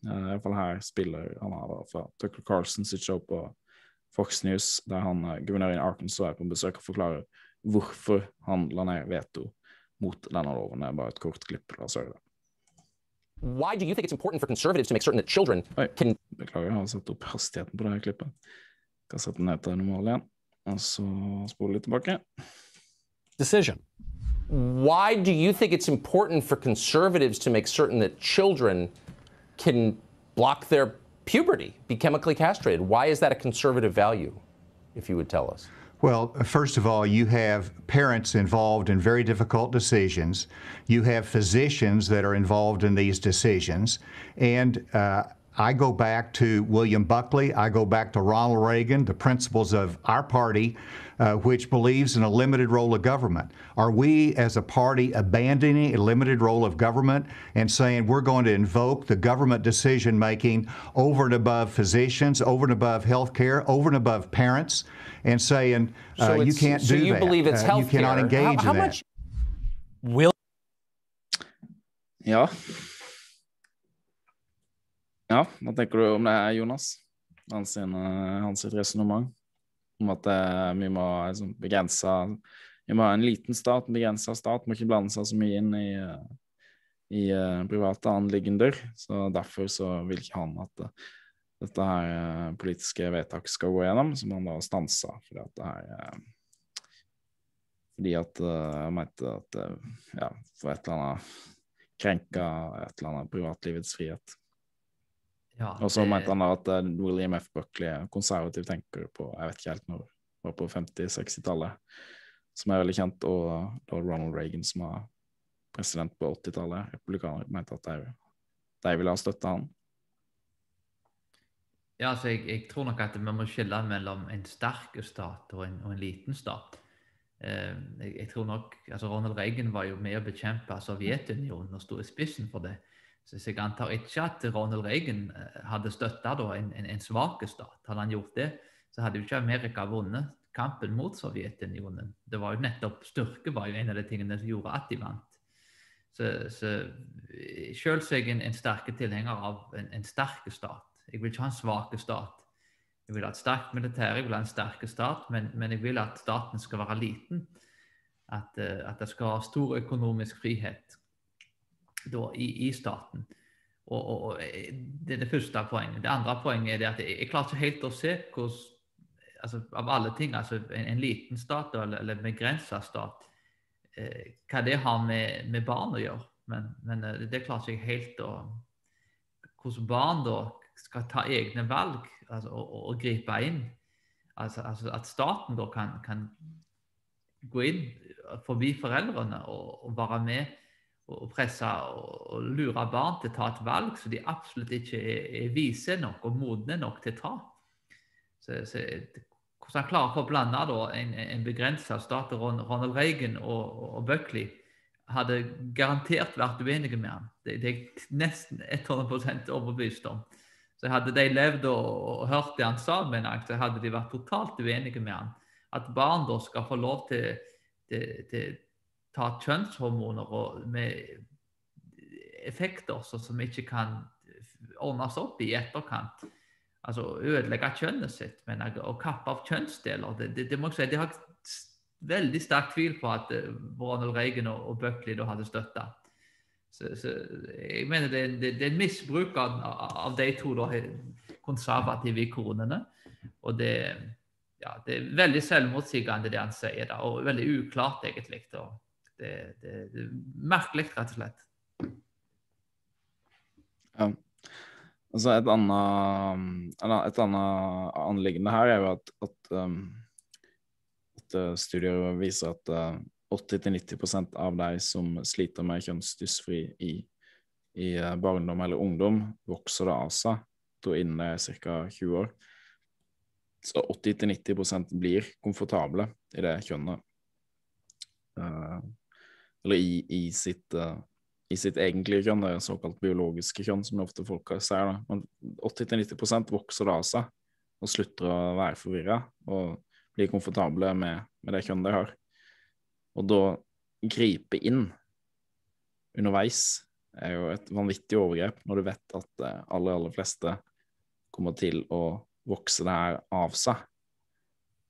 Uh, Iallfall her spiller han her fra Tucker Carlson sitt show på Fox News, der han uh, guvernøren i Arkansas er på besøk og forklarer hvorfor han la ned veto mot denne loven. Det er bare et kort klipp. La oss høre det. Why do you think it's important for conservatives to make certain that children Oi, can Beklager, jeg har satt opp hastigheten på det her klippet. Jeg kan sette den ned til normal igjen, og så spole litt tilbake. Decision. Why do you think it's important for conservatives to make certain that children can block their puberty, be chemically castrated. Why is that a conservative value, if you would tell us? Well, first of all, you have parents involved in very difficult decisions. You have physicians that are involved in these decisions. And uh, I go back to William Buckley, I go back to Ronald Reagan, the principles of our party, uh, which believes in a limited role of government. Are we, as a party, abandoning a limited role of government and saying we're going to invoke the government decision making over and above physicians, over and above health care, over and above parents, and saying uh, So you can't so do you that? believe it's Uh, you cannot engage How- how in that. much- Will Ja. Ja, hva tenker du om det, er Jonas? Hans, eh, hans resonnement om at eh, vi må liksom, begrense Vi må ha en liten stat, en begrensa stat, må ikke blande seg så mye inn i, eh, i private anliggender. Så derfor så vil ikke han at dette her politiske vedtaket skal gå gjennom, som han da stansa fordi at det her fordi at han mente at ja, for et eller annet krenka et eller annet privatlivets frihet. Ja, Og så mente han da at eh, William F. Buckley er konservativ tenker på jeg vet ikke helt når, var på 50-60-tallet, som er veldig kjent, og da Ronald Reagan, som var president på 80-tallet, republikaner, mente at de, de ville ha støtta han. Ja, altså jeg, jeg tror nok at vi må skille mellom en sterk stat og en, og en liten stat. Eh, jeg, jeg tror nok, altså Ronald Reagan var jo med å bekjempe Sovjetunionen og sto i spissen for det. Så jeg antar ikke at Ronald Reagan eh, hadde støtta en, en, en svak stat. Hadde han gjort det, så hadde jo ikke Amerika vunnet kampen mot Sovjetunionen. Det var jo nettopp Styrke var jo en av de tingene som gjorde at de vant. Så, så Selv er jeg en, en sterk tilhenger av en, en sterk stat. Jeg vil ikke ha en svak stat. Jeg vil ha et sterkt militær, jeg vil ha en sterk stat, men, men jeg vil at staten skal være liten. At, eh, at det skal ha stor økonomisk frihet da, i, i staten. Og, og, og Det er det første poenget. Det andre poenget er at jeg, klarer ikke helt å se hvordan altså, Av alle ting, altså en, en liten stat eller, eller begrensa stat, eh, hva det har med, med barn å gjøre. Men, men eh, det klarer ikke jeg helt å Hvordan barn da skal ta egne valg altså, og, og gripe inn. Altså, altså At staten da kan, kan gå inn forbi foreldrene og, og være med og presse og, lure barn til å ta et valg som de absolutt ikke er, vise nok og modne nok til å ta. Så, så, hvordan han klarer å blande da, en, en begrensa stat, Ronald Reagan og, og Buckley, hadde garantert vært uenige med ham. Det, det er nesten 100 overbevist om. Så hadde de levd og, og hørt det han sa, jeg, så hadde de vært totalt uenige med han. At barn da skal få lov til, til, til ta kjønnshormoner med effekter som ikke kan ordnes opp i etterkant. Altså ødelegge kjønnet sitt men å kappe av kjønnsdeler. Det, det, det må jeg si, det har veldig sterk tvil på at eh, Ronald Reagan og, og Buckley da hadde støtta. Så, så jeg mener det, det, det er en misbruk av, av de to da, konservative ikonene. Og det, ja, det er veldig selvmotsigende det han sier, da, og veldig uklart egentlig. Og det, det, det er merkelig, rett og slett. Ja. Altså et annet, et annet anliggende her er jo at, at, um, at uh, studier viser at uh, 80-90% av de som sliter med kjønnsdysfri i, i uh, barndom eller ungdom, vokser det av seg da innen det er ca. 20 år. Så 80-90% blir komfortable i det kjønnet. Uh, eller i, i sitt uh, i sitt egentlige kjønn, det såkalt biologiske kjønn, som ofte folk sier. da. Men 80-90 vokser det av seg og slutter å være forvirra og blir komfortable med, med det kjønnet de har. Og da gripe inn underveis er jo et vanvittig overgrep når du vet at de aller, aller fleste kommer til å vokse det her av seg.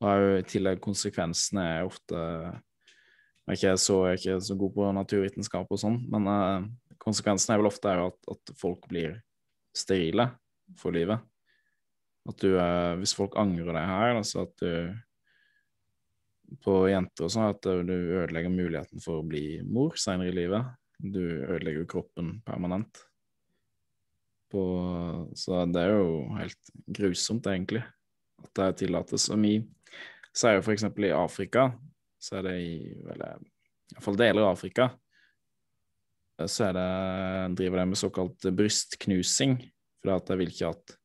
Og er i tillegg konsekvensene er ofte jeg er ikke så, jeg er ikke så god på naturvitenskap og sånn, men eh, konsekvensen er vel ofte at, at folk blir sterile for livet. At du, eh, hvis folk angrer deg her, altså at du på jenter og sånn, at du ødelegger muligheten for å bli mor senere i livet. Du ødelegger kroppen permanent. På, så det er jo helt grusomt, egentlig, at det tillates. Og vi så er jo f.eks. i Afrika, så er det i vel, iallfall deler av Afrika, så er det, driver de med såkalt brystknusing. For at jeg vil ikke at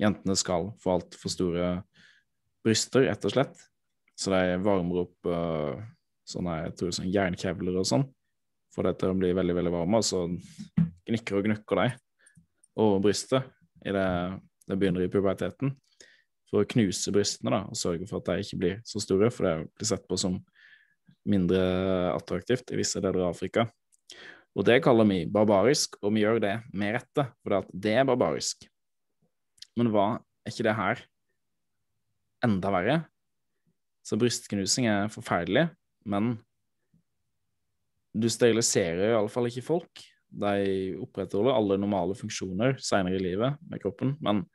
jentene skal få altfor store bryster, rett og slett. Så de varmer opp uh, sånne, jeg tror, sånn jernkjevler og sånn. Får det til å bli veldig veldig varme, og så gnikker og gnukker de over brystet idet det det begynner i puberteten. For å knuse brystene da, og sørge for at de ikke blir så store, for det blir sett på som mindre attraktivt i visse deler av Afrika. Og det kaller vi barbarisk, og vi gjør det med rette, for det er barbarisk. Men hva er ikke det her enda verre? Så brystknusing er forferdelig, men du steriliserer iallfall ikke folk. De opprettholder alle normale funksjoner seinere i livet med kroppen, men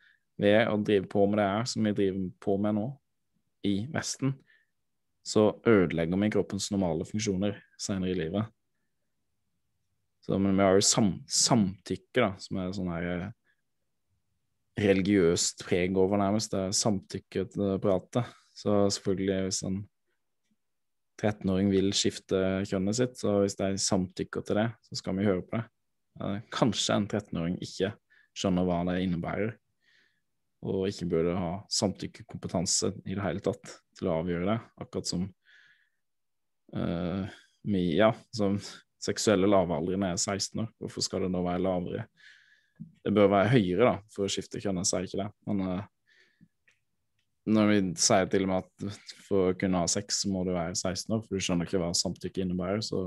ved å drive på med det her som vi driver på med nå, i Vesten, så ødelegger vi kroppens normale funksjoner senere i livet. Så, men vi har jo sam, samtykke, da, som er sånn her eh, religiøst preg over, nærmest. Det er samtykke til pratet. Så selvfølgelig, hvis en 13-åring vil skifte kjønnet sitt, så hvis de samtykker til det, så skal vi høre på det. Kanskje en 13-åring ikke skjønner hva det innebærer, og ikke bør ha samtykkekompetanse i det hele tatt til å avgjøre det, akkurat som uh, Mia, som seksuelle lavalderen er 16 år. Hvorfor skal det da være lavere? Det bør være høyere da, for å skifte kjønn, jeg sier ikke det. Men uh, når vi sier til og med at for å kunne ha sex, så må du være 16 år, for du skjønner ikke hva samtykke innebærer, så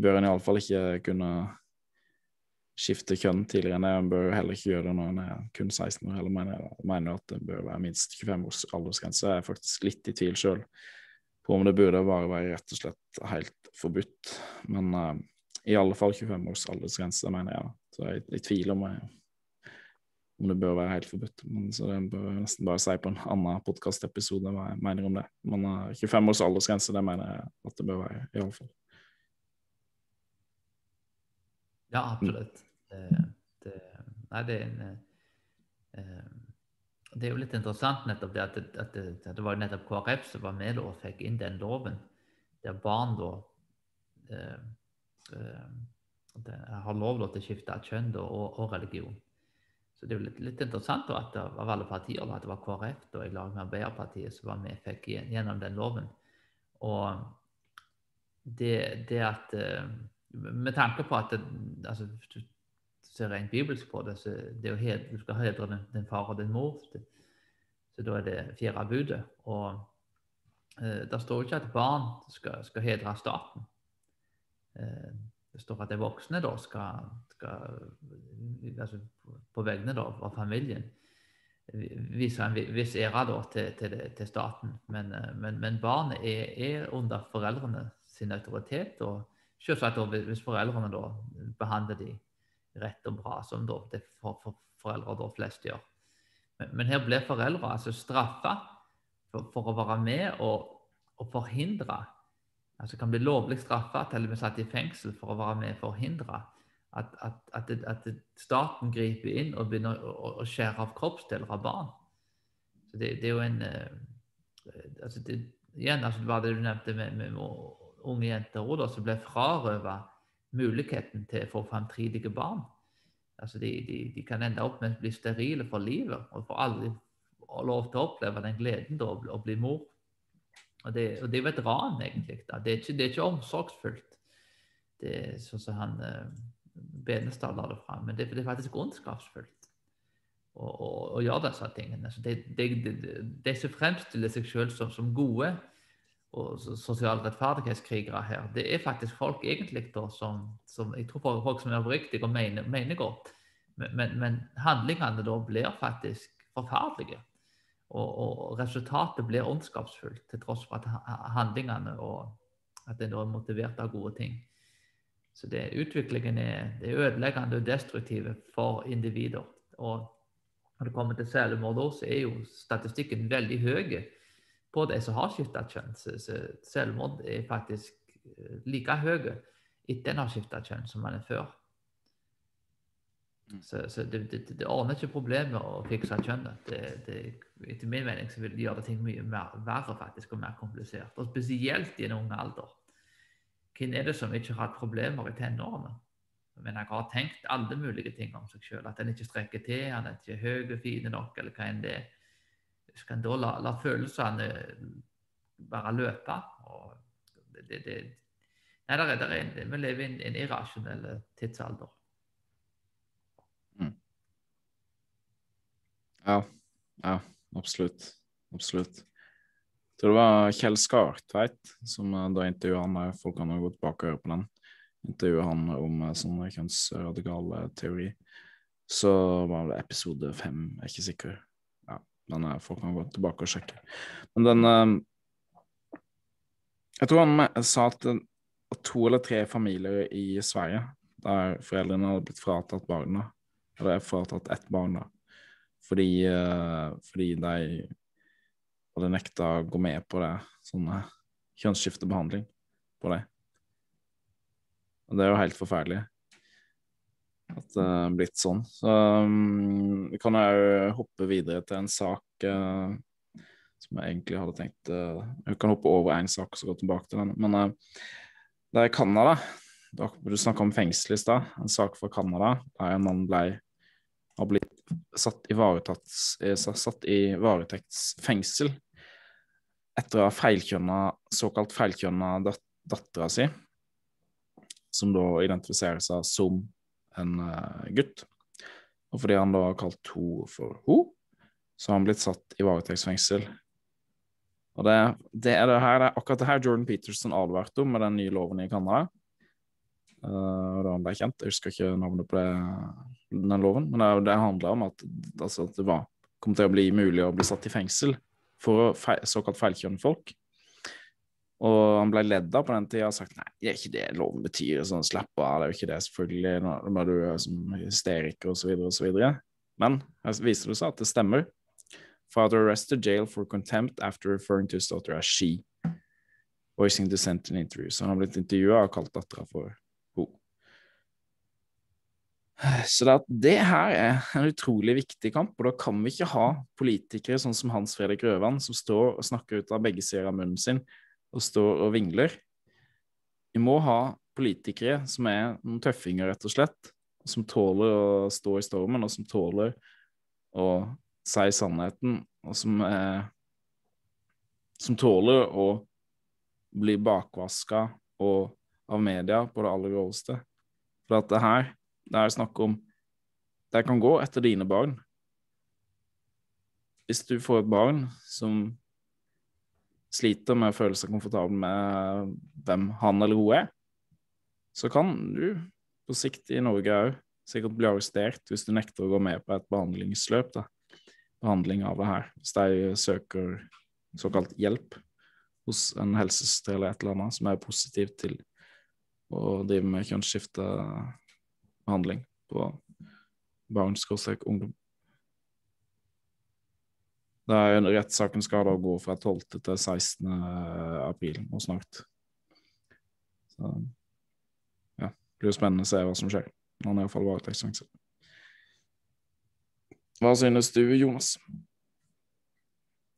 bør en iallfall ikke kunne skifte kjønn tidligere enn det. En bør heller ikke gjøre det når en er kun 16 år. Eller mener mener at det bør være minst 25 års aldersgrense. Jeg er faktisk litt i tvil sjøl på om det burde bare være rett og slett helt forbudt. Men uh, i alle fall 25 års aldersgrense, mener jeg. Så jeg jeg tviler om, jeg, om det bør være helt forbudt. Men, så det bør jeg nesten bare si på en annen podkastepisode hva jeg mener om det. Men uh, 25 års aldersgrense, det mener jeg at det bør være, i alle fall. Ja, absolutt. Det, det, nei, det er en uh, det er jo litt interessant nettopp det at det, at det, at det var nettopp KrF som var med og fikk inn den loven, der barn da eh, eh, har lov til å skifte kjønn da, og, og, religion. Så det er jo litt, litt interessant da, at av alle partier at det var KrF da, i lag med Arbeiderpartiet som var med og fikk gjennom den loven. Og det, det at eh, Med tanke på at altså, ser rent bibelsk på det, så det å hedre, du skal hedre din, din far og din mor. Det, så da er det fjerde budet. Og eh, det står ikke at barn skal, skal hedre staten. Eh, det står at de voksne da skal, skal altså på vegne da, av familien vise en viss ære da, til, til, til, staten. Men, eh, men, men barnet er, er, under foreldrene sin autoritet. og Selvsagt hvis foreldrene da behandler de rett og bra, som da det for, for foreldre da flest gjør. Men, men her ble foreldre altså straffa for, for, å være med og, og forhindre altså Kan bli lovlig straffa, til og med satt i fengsel for å være med og forhindre at, at, at, at staten griper inn og begynner å, å, skjære av kroppsdeler av barn. Så det, det er jo en uh, altså det, Igjen, altså det var det du nevnte med, med unge jenter også, som ble frarøva muligheten til å få framtidige barn. Altså de, de, de, kan ende opp med å bli sterile for livet og får aldri lov til å oppleve den gleden da, å bli mor. Og det, og det er jo et ran, egentlig. Det, er ikke, det er ikke omsorgsfullt, det sånn som han eh, Benestad la det fram. Men det, det, er faktisk ondskapsfullt å, gjøre disse tingene. Så de, de, som fremstiller seg selv som, som gode, og sosiale rettferdighetskrigere her, det er faktisk folk egentlig da, som, som Jeg tror folk som er oppriktige og mener, mener godt. Men, men, men, handlingene da blir faktisk forferdelige. Og, og, resultatet blir ondskapsfullt, til tross for at handlingene og at en er motivert av gode ting. Så det, utviklingen er, det er ødeleggende og destruktive for individer. Og når det kommer til selvmord, så er jo statistikken veldig høy på de som har skifta kjønn. Så, selvmord er faktisk eh, like høy etter en har skifta kjønn som man er før. Så, så det, det, det ordner ikke problemet å fikse kjønnet. Det, det, etter min mening så vil det gjøre ting mye mer, verre faktisk, og mer komplisert. Og spesielt i en ung alder. Hvem er det som ikke har hatt problemer i tenårene? Men jeg har tenkt alle mulige ting om seg sjøl. At en ikke strekker til, han er ikke høy og fin nok, eller hva enn det er. Skal en da la, la følelsene bare løpe? Det, det, nei, der er, der er vi lever i en, en irrasjonell tidsalder. Ja, ja, absolutt. Absolutt. Jeg tror det var Kjell Skartveit som eh, da intervjuet han. Folk kan jo gå tilbake og høre på den. Intervjuet han om eh, sånn kjønnsradikal eh, teori. Så var det episode fem, jeg er ikke sikker. Men folk kan gå tilbake og sjekke. Men den Jeg tror han sa at to eller tre familier i Sverige der foreldrene hadde blitt fratatt barna, eller fratatt ett barn, da fordi, uh, fordi de hadde nekta å gå med på det, sånn kjønnsskiftebehandling på det. Og det er jo helt forferdelig at det er blitt sånn. Så um, vi kan jo hoppe videre til en sak uh, som jeg egentlig hadde tenkt uh, Vi kan hoppe over én sak og så gå tilbake til den. Men uh, det er Canada. Du snakka om fengsel i stad. En sak fra Canada der en mann ble, har blitt satt i, eh, satt i varetektsfengsel etter å ha feilkjønna, såkalt feilkjønna dat dattera si, som da identifiserer seg som en uh, gutt. Og fordi han da har kalt henne for ho, så har han blitt satt i varetektsfengsel. Og det, det, er det her, det er akkurat det her Jordan Peterson advarte om med den nye loven i Canada. Uh, da han ble kjent. Jeg husker ikke navnet på det den loven, men det, det handla om at, altså, at, det var, kom til å bli mulig å bli satt i fengsel for feil, såkalt feilkjønne folk. Og han ble ledd av på den tida og sagt nei, det er ikke det loven betyr. sånn, Slapp av, det er jo ikke det, selvfølgelig. Nå er du som hysteriker osv. osv. Men her viser det seg at det stemmer. Father arrested jail for contempt after referring to his daughter as she. Voicing dissent in interview. Så han har blitt intervjua og kalt dattera for så det, det, her er en utrolig viktig kamp, og da kan vi ikke ha politikere sånn som Hans Fredrik Røvan, som står og snakker ut av begge sider av munnen sin og står og vingler. Vi må ha politikere som er noen tøffinger, rett og slett, som tåler å stå i stormen, og som tåler å si sannheten, og som, eh, som tåler å bli bakvaska av media på det aller groveste. For at det her det er snakk om Det kan gå etter dine barn. Hvis du får et barn som sliter med å føle seg komfortabel med hvem han eller hun er, så kan du på sikt i Norge òg sikkert bli arrestert hvis du nekter å gå med på et behandlingsløp. da. Behandling av det her. Hvis de søker såkalt hjelp hos en helsesøster eller et eller annet som er positiv til å drive med kjønnsskiftebehandling på barn-ungdom. Rettssaken skal da gå fra 12. til 16. april nå snart. Så ja, det blir jo spennende å se hva som skjer. Han er iallfall varetektsfengsel. Hva synes du, Jonas?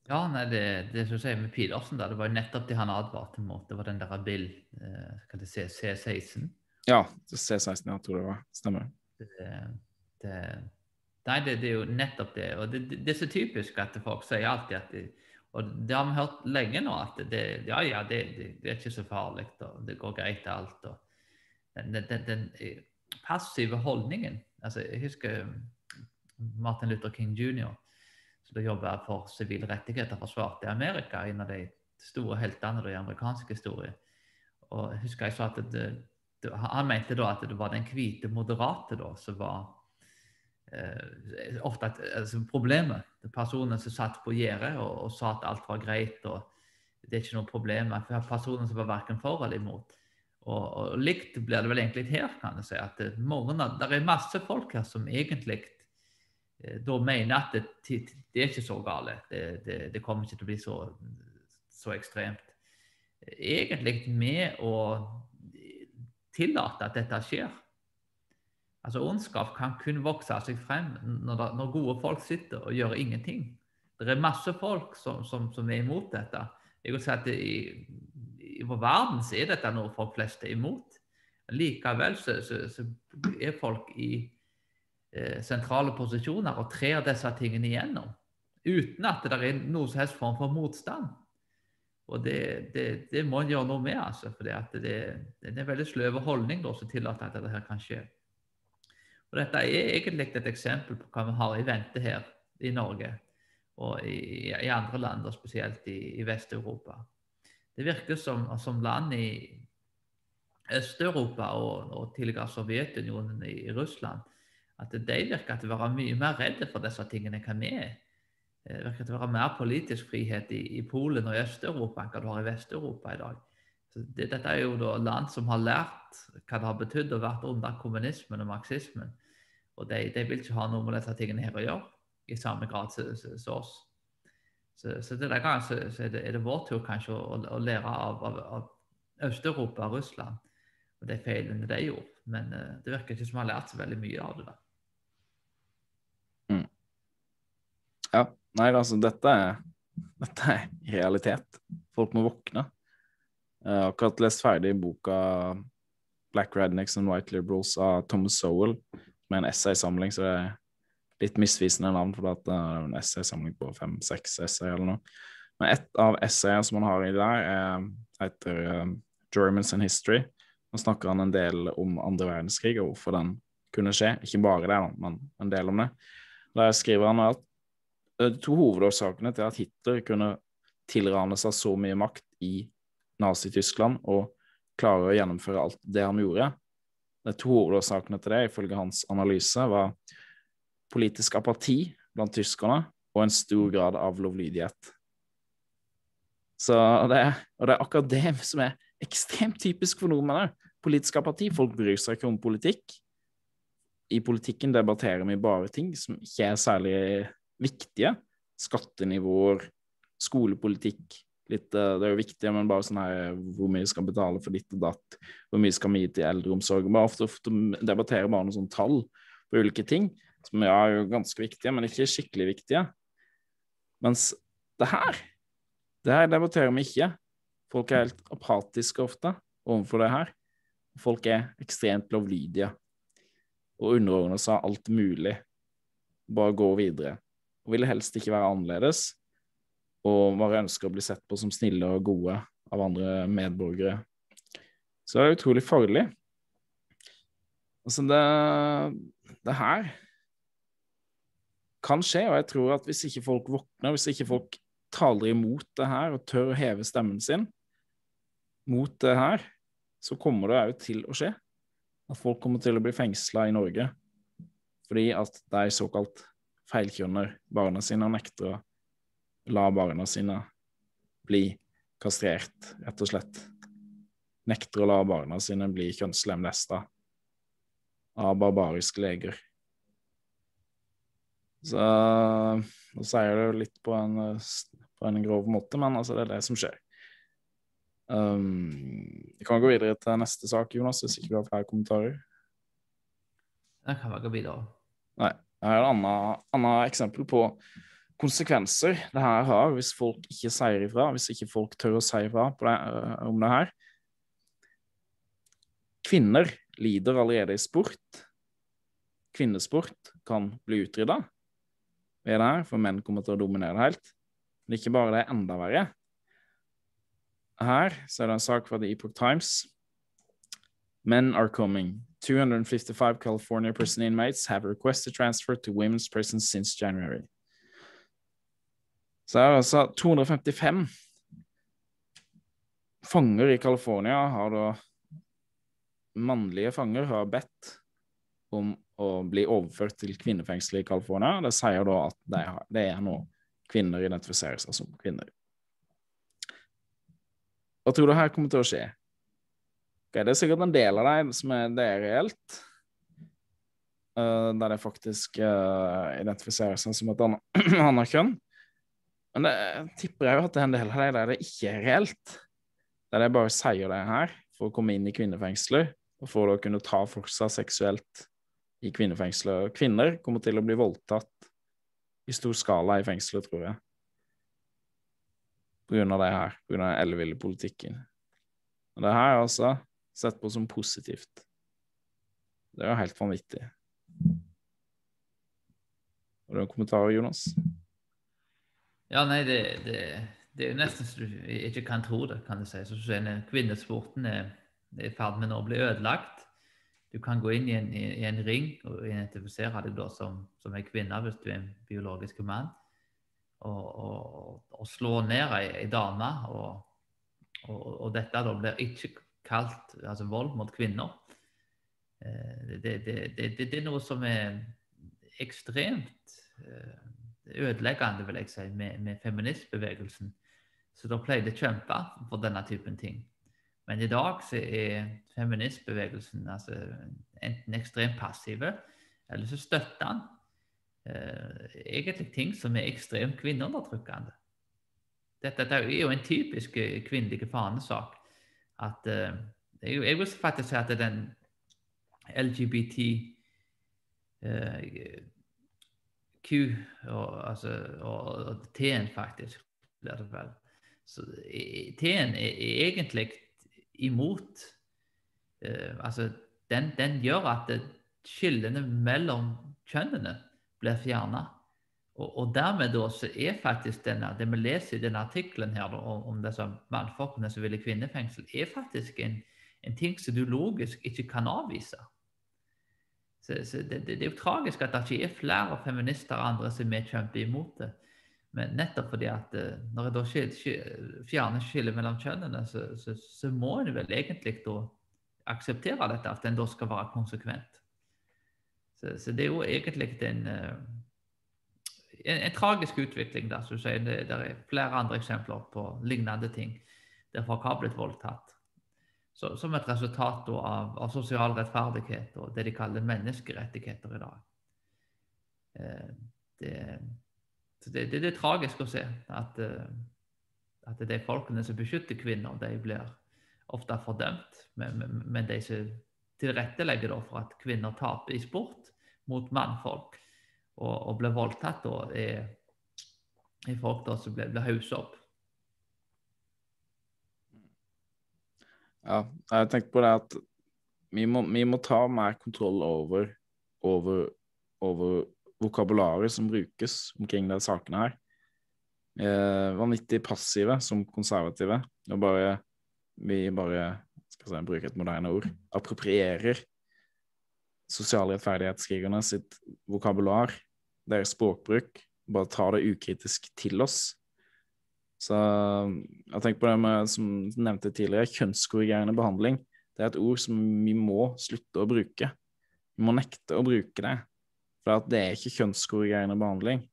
Ja, nei, det, det som sier med Pilarsen, da, det var jo nettopp det han advarte mot. Det var den der Bill eh, C16 ja, C16, jeg tror det var. Stemmer. Det, det, nei, det, det, er jo nettopp det. Og det, det, er så typisk at folk sier alltid at de, Og det har vi hørt lenge nå, at det, ja, ja, det, er ikke så farlig, og det går greit alt. Og den, den, den passive holdningen altså Jeg husker Martin Luther King jr., som jobba for sivile rettigheter, i Amerika, en av de store heltene i amerikansk historie. Og jeg husker jeg sa at det, han mente da at det var den hvite moderate da, som var eh, ofte et, altså problemet. Personen som satt på gjerdet og, og, sa at alt var greit og det er ikke noe problem. Personen som var verken for eller imot. Og, og, likt blir det vel egentlig her, kan jeg si. at det, mange, det er masse folk her som egentlig eh, da mener at det, det, er ikke så gale. Det, det, det kommer ikke til å bli så, så ekstremt. Egentlig med å tillate at dette skjer. Altså Ondskap kan kun vokse av seg frem når, det, når gode folk sitter og gjør ingenting. Det er masse folk som, som, som er imot dette. Jeg vil si at i, i vår verden så er dette noe folk flest er imot. Likevel så, så, så er folk i eh, sentrale posisjoner og trer disse tingene igjennom. Uten at det er noen som helst form for motstand. Og det, det, det må en gjøre noe med, altså. For det, det, er en veldig sløv holdning som tillater at dette her kan skje. Og Dette er egentlig et eksempel på hva vi har i vente her i Norge og i, i andre land, og spesielt i, i Vest-Europa. Det virker som, som land i Øst-Europa og, og, tidligere Sovjetunionen i, i Russland at de virker til å være mye mer redde for disse tingene enn vi er. Det virker til å være mer politisk frihet i, i Polen og i Øst-Europa enn hva du har i Vest-Europa i dag. Det, dette er jo da land som har lært hva det har betydd å være under kommunismen og marxismen. Og de, de, vil ikke ha noe med disse tingene her å gjøre i samme grad som oss. Så, så denne gangen så, så er, det, er, det, vår tur kanskje å, å lære av, av, av Øst-Europa og Russland og de feilene de gjorde. Men uh, det virker ikke som vi har lært så veldig mye av det. Mm. Ja. Nei, altså, dette er, dette er realitet. Folk må våkne. Jeg har akkurat lest ferdig boka 'Black Rednecks and White Liberals' av Thomas Sowell, med en essaysamling, så det er litt misvisende navn, for det er en essaysamling på fem-seks essay eller noe. Men ett av essayene som han har i der, er, heter um, 'Germans and History'. Nå snakker han en del om andre verdenskrig og hvorfor den kunne skje. Ikke bare det, men en del om det. Der skriver han at de to hovedårsakene til at Hitler kunne tilrane seg så mye makt i Nazi-Tyskland og klare å gjennomføre alt det han gjorde. De to hovedårsakene til det, ifølge hans analyse, var politisk apati blant tyskerne og en stor grad av lovlydighet. Så det, og det er akkurat det som er ekstremt typisk for nordmenn. Politisk apati. Folk bryr seg ikke om politikk. I politikken debatterer vi bare ting som ikke er særlig viktige. Skattenivåer, skolepolitikk. Litt, eh, det er jo viktig, men bare sånn her hvor mye skal betale for ditt og datt, hvor mye skal vi gi til eldreomsorg. Vi ofte, ofte debatterer bare noen sånne tall på ulike ting, som ja, er jo ganske viktige, men ikke skikkelig viktige. Mens det her, det her debatterer vi ikke. Folk er helt apatiske ofte overfor det her. Folk er ekstremt lovlydige og underordner seg alt mulig. Bare gå videre og ville helst ikke være annerledes, og bare ønsker å bli sett på som snille og gode av andre medborgere. Så det er utrolig farlig. Altså, det, det her kan skje, og jeg tror at hvis ikke folk våkner, hvis ikke folk taler imot det her og tør å heve stemmen sin mot det her, så kommer det òg til å skje. At folk kommer til å bli fengsla i Norge fordi at de såkalt feilkjønner barna sine og nekter å la barna sine bli kastrert, rett og slett. Nekter å la barna sine bli kjønnslemlesta av barbariske leger. Så Nå sier jeg det litt på en, på en, grov måte, men altså, det er det som skjer. Um, vi kan gå videre til neste sak, Jonas, hvis ikke du har flere kommentarer. Jeg kan bare gå videre. Nei. Jeg har et annet, annet eksempel på konsekvenser det her har hvis folk ikke sier ifra, hvis ikke folk tør å si ifra det, uh, om det her. Kvinner lider allerede i sport. Kvinnesport kan bli utrydda ved det her, for menn kommer til å dominere det helt. Men ikke bare det, er enda verre. Her så er det en sak fra The Epoch Times. Men are coming. 255 California prison inmates have requested transfer to women's prison since January. Så er altså 255 fanger i California har da Mannlige fanger har bedt om å bli overført til kvinnefengselet i California. Det sier da at det er, det er nå kvinner identifiserer seg som kvinner. Hva tror du her kommer til å skje? Okay, det er sikkert en del av dem som er, det er reelt. Uh, der de faktisk uh, identifiserer seg som et annet kjønn. Men det tipper jeg jo at det er en del av dem der det ikke er reelt. Der de bare sier det her for å komme inn i kvinnefengsler, og for å kunne ta for seg seksuelt i kvinnefengsler. Kvinner kommer til å bli voldtatt i stor skala i fengselet, tror jeg. På grunn av det her, på grunn av den elleville politikken. Og det her er altså sett på som positivt. Det er jo helt vanvittig. Har du en kommentar, Jonas? Ja, nei, det, det, det er jo nesten så du ikke kan tro det, kan du si. Så sier, Kvinnesporten er i ferd med å bli ødelagt. Du kan gå inn i en, i en ring og identifisere deg da som, som en kvinne hvis du er en biologisk mann, og, og, og slå ned ei, ei dame. Og, og, dette da blir ikke kalt altså vold mot kvinner. Eh, det, det, det, det, er noe som er ekstremt eh, ødeleggende, vil jeg si, med, med feministbevegelsen. Så da pleide å kjempe for denne typen ting. Men i dag så er feministbevegelsen altså, enten ekstremt passive, eller så støtter han eh, egentlig ting som er ekstremt kvinneundertrykkende. Dette, dette, er jo en typisk kvinnelig fanesak. At, eh, jeg vil faktisk si at den LGBT eh, Q og, altså, og, og T-en, faktisk, blir det vel. Så T-en er, er egentlig imot eh, Altså, den, den, gjør at skillene mellom kjønnene blir fjerna. Og, og, dermed da så er faktisk denne, det vi leser i denne artikkelen her om, om disse mannfolkene som vil i kvinnefengsel, er faktisk en, en, ting som du logisk ikke kan avvise. Så, så det, det, er jo tragisk at det ikke er flere feminister og andre som er kjemper imot det. Men nettopp fordi at eh, når jeg da fjerner skillet mellom kjønnene, så, så, så, må en vel egentlig da akseptere dette, at en da skal være konsekvent. Så, så det er jo egentlig en, eh, en, en tragisk utvikling. der, så sier. Det, det, er flere andre eksempler på lignende ting der folk har blitt voldtatt. Så, som et resultat av, av, sosial rettferdighet og det de kaller menneskerettigheter i dag. Eh, det det, det, det, er tragisk å se at, eh, at de folkene som beskytter kvinner, de blir ofte fordømt. Men, men de som tilrettelegger for at kvinner taper i sport mot mannfolk og, og blir voldtatt, da, er, er folk da som blir, blir hauset opp. Ja, jeg tenkte på det at vi må, vi må ta mer kontroll over, over, over vokabularet som brukes omkring de sakene her. Eh, vanvittig passive som konservative. Og bare, vi bare skal si, bruke et moderne ord approprierer sosialrettferdighetskrigerne sitt vokabular, deres språkbruk, bare tar det ukritisk til oss. Så jeg tenker på det med, som nevnte tidligere, kjønnskorrigerende behandling. Det er et ord som vi må slutte å bruke. Vi må nekte å bruke det. For det er ikke kjønnskorrigerende behandling.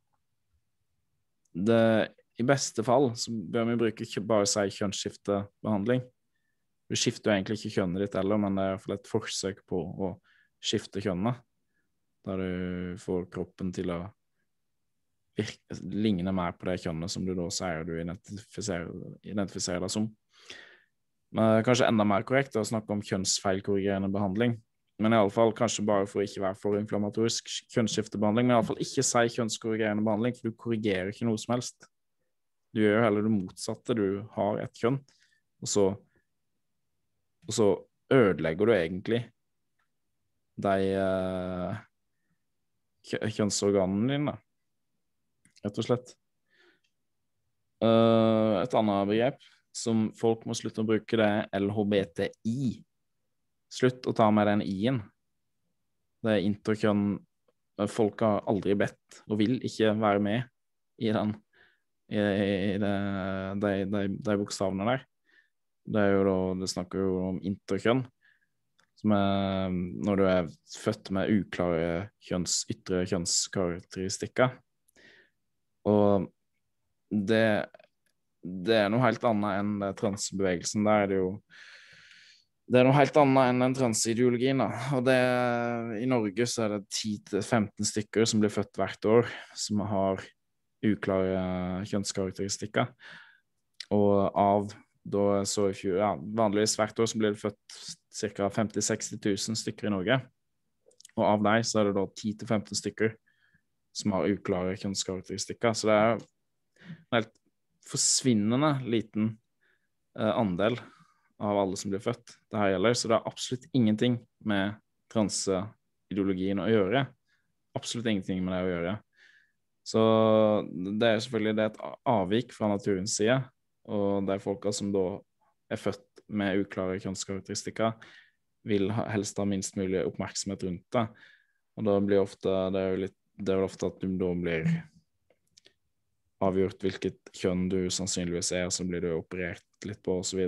Det, I beste fall så bør vi bruke bare si kjønnsskiftebehandling. Du skifter jo egentlig ikke kjønnet ditt heller, men det er iallfall et forsøk på å skifte kjønnet. Der du får kroppen til å virke, ligner mer på det kjønnet som du da sier du identifiserer, identifiserer deg som. Men det er kanskje enda mer korrekt å snakke om kjønnsfeilkorrigerende behandling. Men iallfall kanskje bare for å ikke være for inflammatorisk kjønnsskiftebehandling, men iallfall ikke si kjønnskorrigerende behandling, for du korrigerer ikke noe som helst. Du gjør jo heller det motsatte. Du har et kjønn, og så, og så ødelegger du egentlig de uh, kjønnsorganene dine, rett og slett. Uh, et annet begrep som folk må slutte å bruke, det er LHBTI. Slutt å ta med den i-en. Det er interkjønn Folk har aldri bedt og vil ikke være med i den i, i det, de, de, de bokstavene der. Det er jo da Det snakker jo om interkjønn, som er når du er født med uklare kjønns, ytre kjønnskarakteristikker. Og det, det er noe helt annet enn transbevegelsen. Der er det jo det er noe helt annet enn den transideologien. da. Og det, I Norge så er det 10-15 stykker som blir født hvert år, som har uklare kjønnskarakteristikker. Og av da så i fjor, ja, Vanligvis hvert år så blir det født ca. 50 000-60 000 stykker i Norge. Og av dem så er det da 10-15 stykker som har uklare kjønnskarakteristikker. Så det er en helt forsvinnende liten eh, andel av alle som blir født det her gjelder. Så det har absolutt ingenting med transeideologien å gjøre. Absolutt ingenting med det å gjøre. Så det er selvfølgelig det er et avvik fra naturens side. Og de folka som da er født med uklare kjønnskarakteristikker, vil helst ha minst mulig oppmerksomhet rundt det. Og da blir ofte Det er jo litt det er vel ofte at du da blir avgjort hvilket kjønn du sannsynligvis er, så blir du operert litt på osv.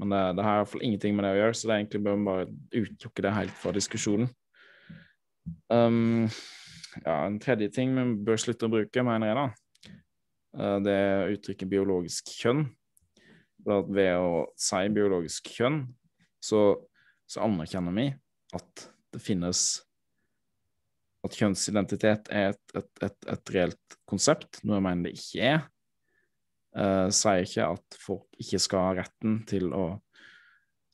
Men det, det har i hvert fall ingenting med det å gjøre, så det er egentlig bør man bare utelukke det helt fra diskusjonen. Um, ja, En tredje ting vi bør slutte å bruke, mener jeg, da, uh, det er uttrykket biologisk kjønn. For ved å si biologisk kjønn, så, så anerkjenner vi at det finnes at kjønnsidentitet er et, et, et, et, reelt konsept, noe jeg mener det ikke er. Uh, sier ikke at folk ikke skal ha retten til å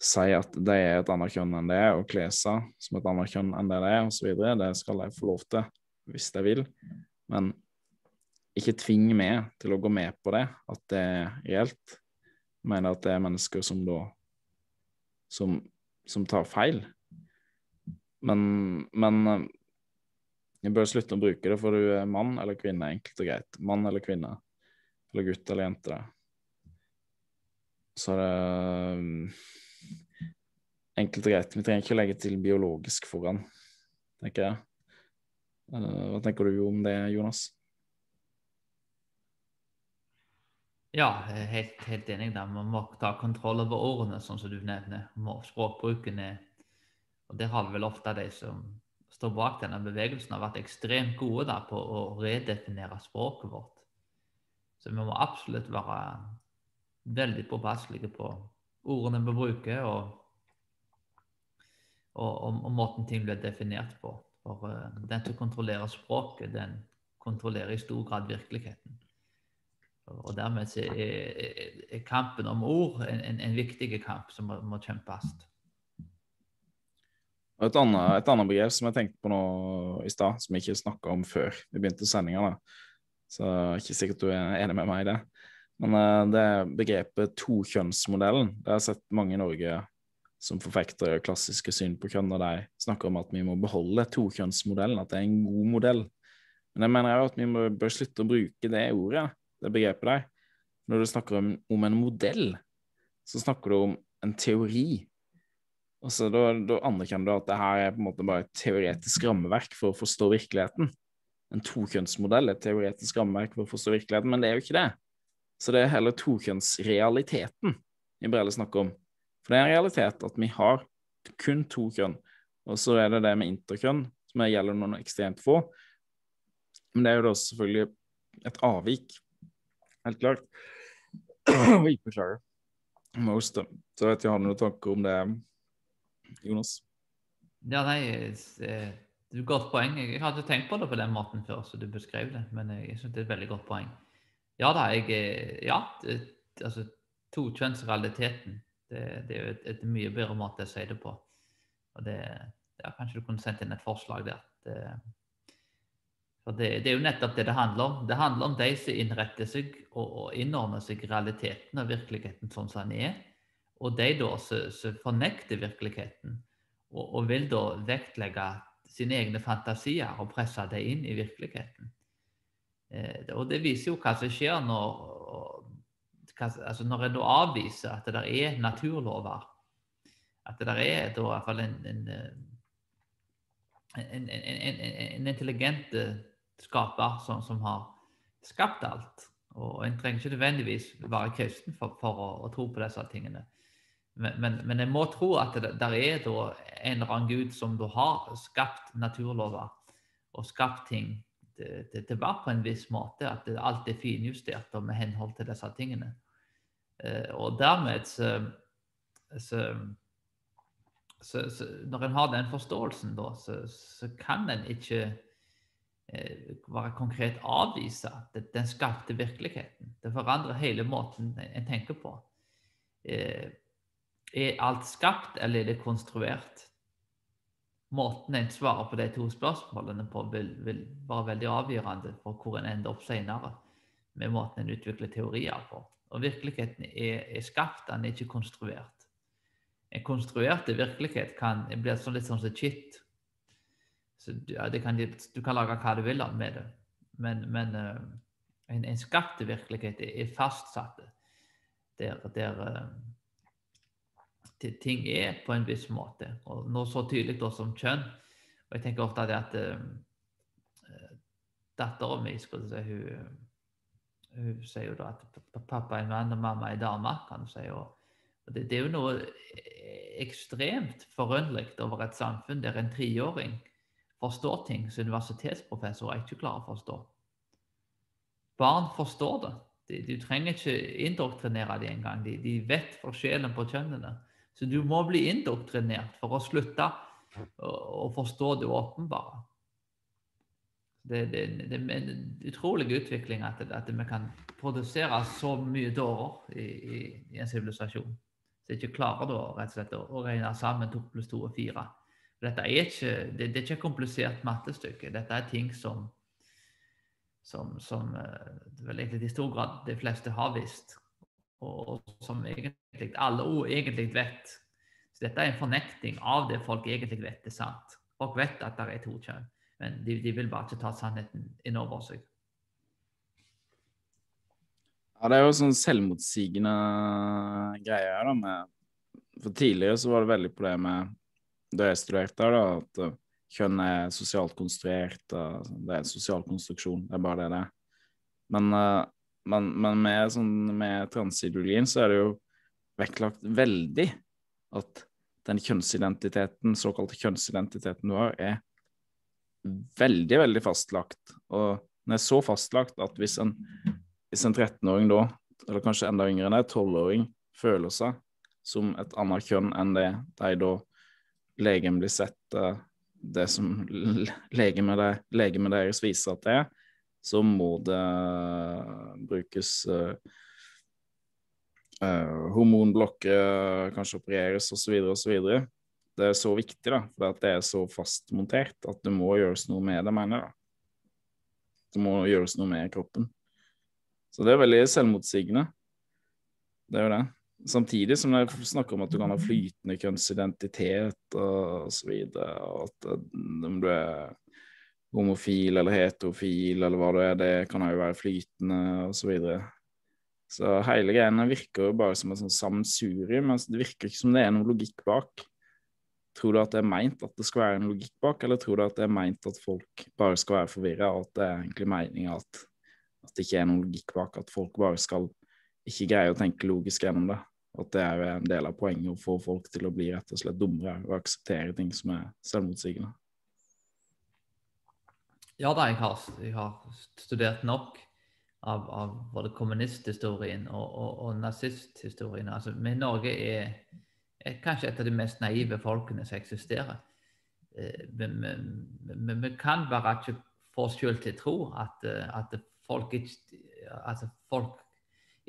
si at de er et annet kjønn enn det er, og kle seg som et annet kjønn enn det det er, osv. Det skal de få lov til hvis de vil. Men ikke tving meg til å gå med på det, at det er reelt. Jeg mener at det er mennesker som da som, som tar feil. Men, men jeg bør slutte å bruke det, for du er mann eller kvinne, enkelt og greit. Mann eller kvinne. Eller gutt eller jente. Så er det um, Enkelt og greit. Vi trenger ikke å legge til biologisk foran, tenker jeg. Uh, hva tenker du om det, Jonas? Ja, helt, helt enig der. Man må ta kontroll over ordene, sånn som du nevner. Språkbruken er Og det har vel ofte de som står bak denne bevegelsen, har vært ekstremt gode da, på å redefinere språket vårt. Så vi må absolutt være veldig påpasselige på ordene vi bruker, og, og, og, og måten ting blir definert på. For uh, den som kontrollerer språket, den kontrollerer i stor grad virkeligheten. Og dermed er, kampen om ord en, en, en viktig kamp som må, må kjempes. Et annet, et annet begrep som jeg tenkte på nå i stad, som jeg ikke snakka om før vi begynte sendinga, så jeg er ikke sikkert du er enig med meg i det. Men uh, det begrepet tokjønnsmodellen. Det har jeg sett mange i Norge som forfekter klassiske syn på kjønn, og de snakker om at vi må beholde tokjønnsmodellen, at det er en god modell. Men jeg mener jo at vi må, bør slutte å bruke det ordet, det begrepet der. Når du snakker om, om en modell, så snakker du om en teori og så da, da, anerkjenner du at det her er på en måte bare et teoretisk rammeverk for å forstå virkeligheten. En tokjønnsmodell et teoretisk rammeverk for å forstå virkeligheten, men det er jo ikke det. Så det er heller tokjønnsrealiteten vi Brelle snakker snakke om. For det er en realitet at vi har kun to kjønn. Og så er det det med interkjønn, som gjelder noen ekstremt få. Men det er jo da selvfølgelig et avvik. Helt klart. Oi, beklager. Most, så vet jeg, har noen tanker om det Jonas? Ja, nei, det er et godt poeng. Jeg hadde tenkt på det på den måten før så du beskrev det, men jeg synes det er et veldig godt poeng. Ja da, jeg Ja, det, altså tokjønnsrealiteten. Det, det er jo et, et, mye bedre måte å si det på. Og det, ja, Kanskje du kunne sendt inn et forslag der. Det, for det, det, er jo nettopp det det handler om. Det handler om de som innretter seg og, og innordner seg realiteten og virkeligheten sånn som den er. Og de da som fornekter virkeligheten, og, og, vil da vektlegge sine egne fantasier og presse det inn i virkeligheten. Eh, og det viser jo hva som skjer når, hva, altså når en da avviser at det er naturlover. At det er da i hvert fall en, en, en, en intelligent skaper som, som, har skapt alt. Og en trenger ikke nødvendigvis være kristen for, for å, å tro på disse tingene. Men, men, men, jeg må tro at det der er da en eller annen gud som da har skapt naturlover og skapt ting til, til, til være på en viss måte. At det, alt er finjustert og med henhold til disse tingene. Eh, og dermed så, så, så, så Når en har den forståelsen, da, så, kan en ikke eh, være konkret avvise at den skapte virkeligheten. Det forandrer hele måten en tenker på. Eh, er alt skapt, eller er det konstruert? måten en svarer på de to spørsmålene på, vil, vil være veldig avgjørende for hvor en ender opp senere, med måten en utvikler teorier på. Og virkeligheten er, er skapt, den er ikke konstruert. En konstruert virkelighet kan bli sånn litt sånn som shit. Så du, ja, kan, du kan lage hva du vil med det, men, men uh, en, en skapt virkelighet er, fastsatt. Der, der uh, ting er på en viss måte. Og noe så tydelig da som kjønn. Og jeg tenker ofte at uh, dattera mi si, hun, hun sier jo da at pappa er en mann og mamma er en dame. kan du si. Og, det, det, er jo noe ekstremt forunderlig over et samfunn der en treåring forstår ting som universitetsprofessorer ikke klarer å forstå. Barn forstår det. Du trenger ikke indoktrinere dem engang. De, de vet forskjellen på kjønnene. Så du må bli indoktrinert for å slutte å, forstå det åpenbare. Det, det, det, er en utrolig utvikling at, at, vi kan produsere så mye dårer i, i, i, en sivilisasjon. Så ikke klarer da rett og slett å regne sammen to pluss to og fire. Dette er ikke, det, det er ikke et komplisert mattestykke. Dette er ting som, som, som eh, vel egentlig i stor grad de fleste har visst og som egentlig alle egentlig vet. Så dette er en fornekting av det folk egentlig vet er sant. Folk vet at det er to kjønn, men de, de vil bare ikke ta sannheten inn over seg. Ja, det er jo sånn selvmotsigende greier. da, med, For tidligere så var det veldig på det med Da jeg studerte, her, da, at uh, kjønn er sosialt konstruert. Det er en sosial konstruksjon. Det er bare det det er. Men uh, men, men med, sånn, med transideologien så er det jo vektlagt veldig at den kjønnsidentiteten, såkalte kjønnsidentiteten du har, er veldig, veldig fastlagt. Og den er så fastlagt at hvis en, en 13-åring da, eller kanskje enda yngre enn det, 12-åring, føler seg som et annet kjønn enn det de da legen blir sett uh, det som legemet deres viser at det er, så må det brukes uh, uh, hormonblokker, kanskje opereres osv. osv. Det er så viktig, da, for det er så fastmontert at det må gjøres noe med det, mener jeg. Det må gjøres noe med kroppen. Så det er veldig selvmotsigende. Det er jo det. Samtidig som det snakker om at du kan ha flytende kjønnsidentitet og så videre, og at du er homofil eller heterofil eller hva det er, det kan jo være flytende osv. Så, videre. så hele greiene virker jo bare som et sånn sammensurium, men det virker ikke som det er noe logikk bak. Tror du at det er meint at det skal være en logikk bak, eller tror du at det er meint at folk bare skal være forvirra, og at det er egentlig meninga at, at, det ikke er noen logikk bak, at folk bare skal ikke greie å tenke logisk gjennom det? At det er en del av poenget å få folk til å bli rett og slett dummere og akseptere ting som er selvmotsigende? Ja da, jeg har, jeg har studert nok av, av både kommunisthistorien og, og, og nazisthistorien. Altså, men Norge er, er, kanskje et av de mest naive folkene som eksisterer. Eh, men vi, kan bare ikke få oss selv til å tro at, eh, at folk, ikke, altså folk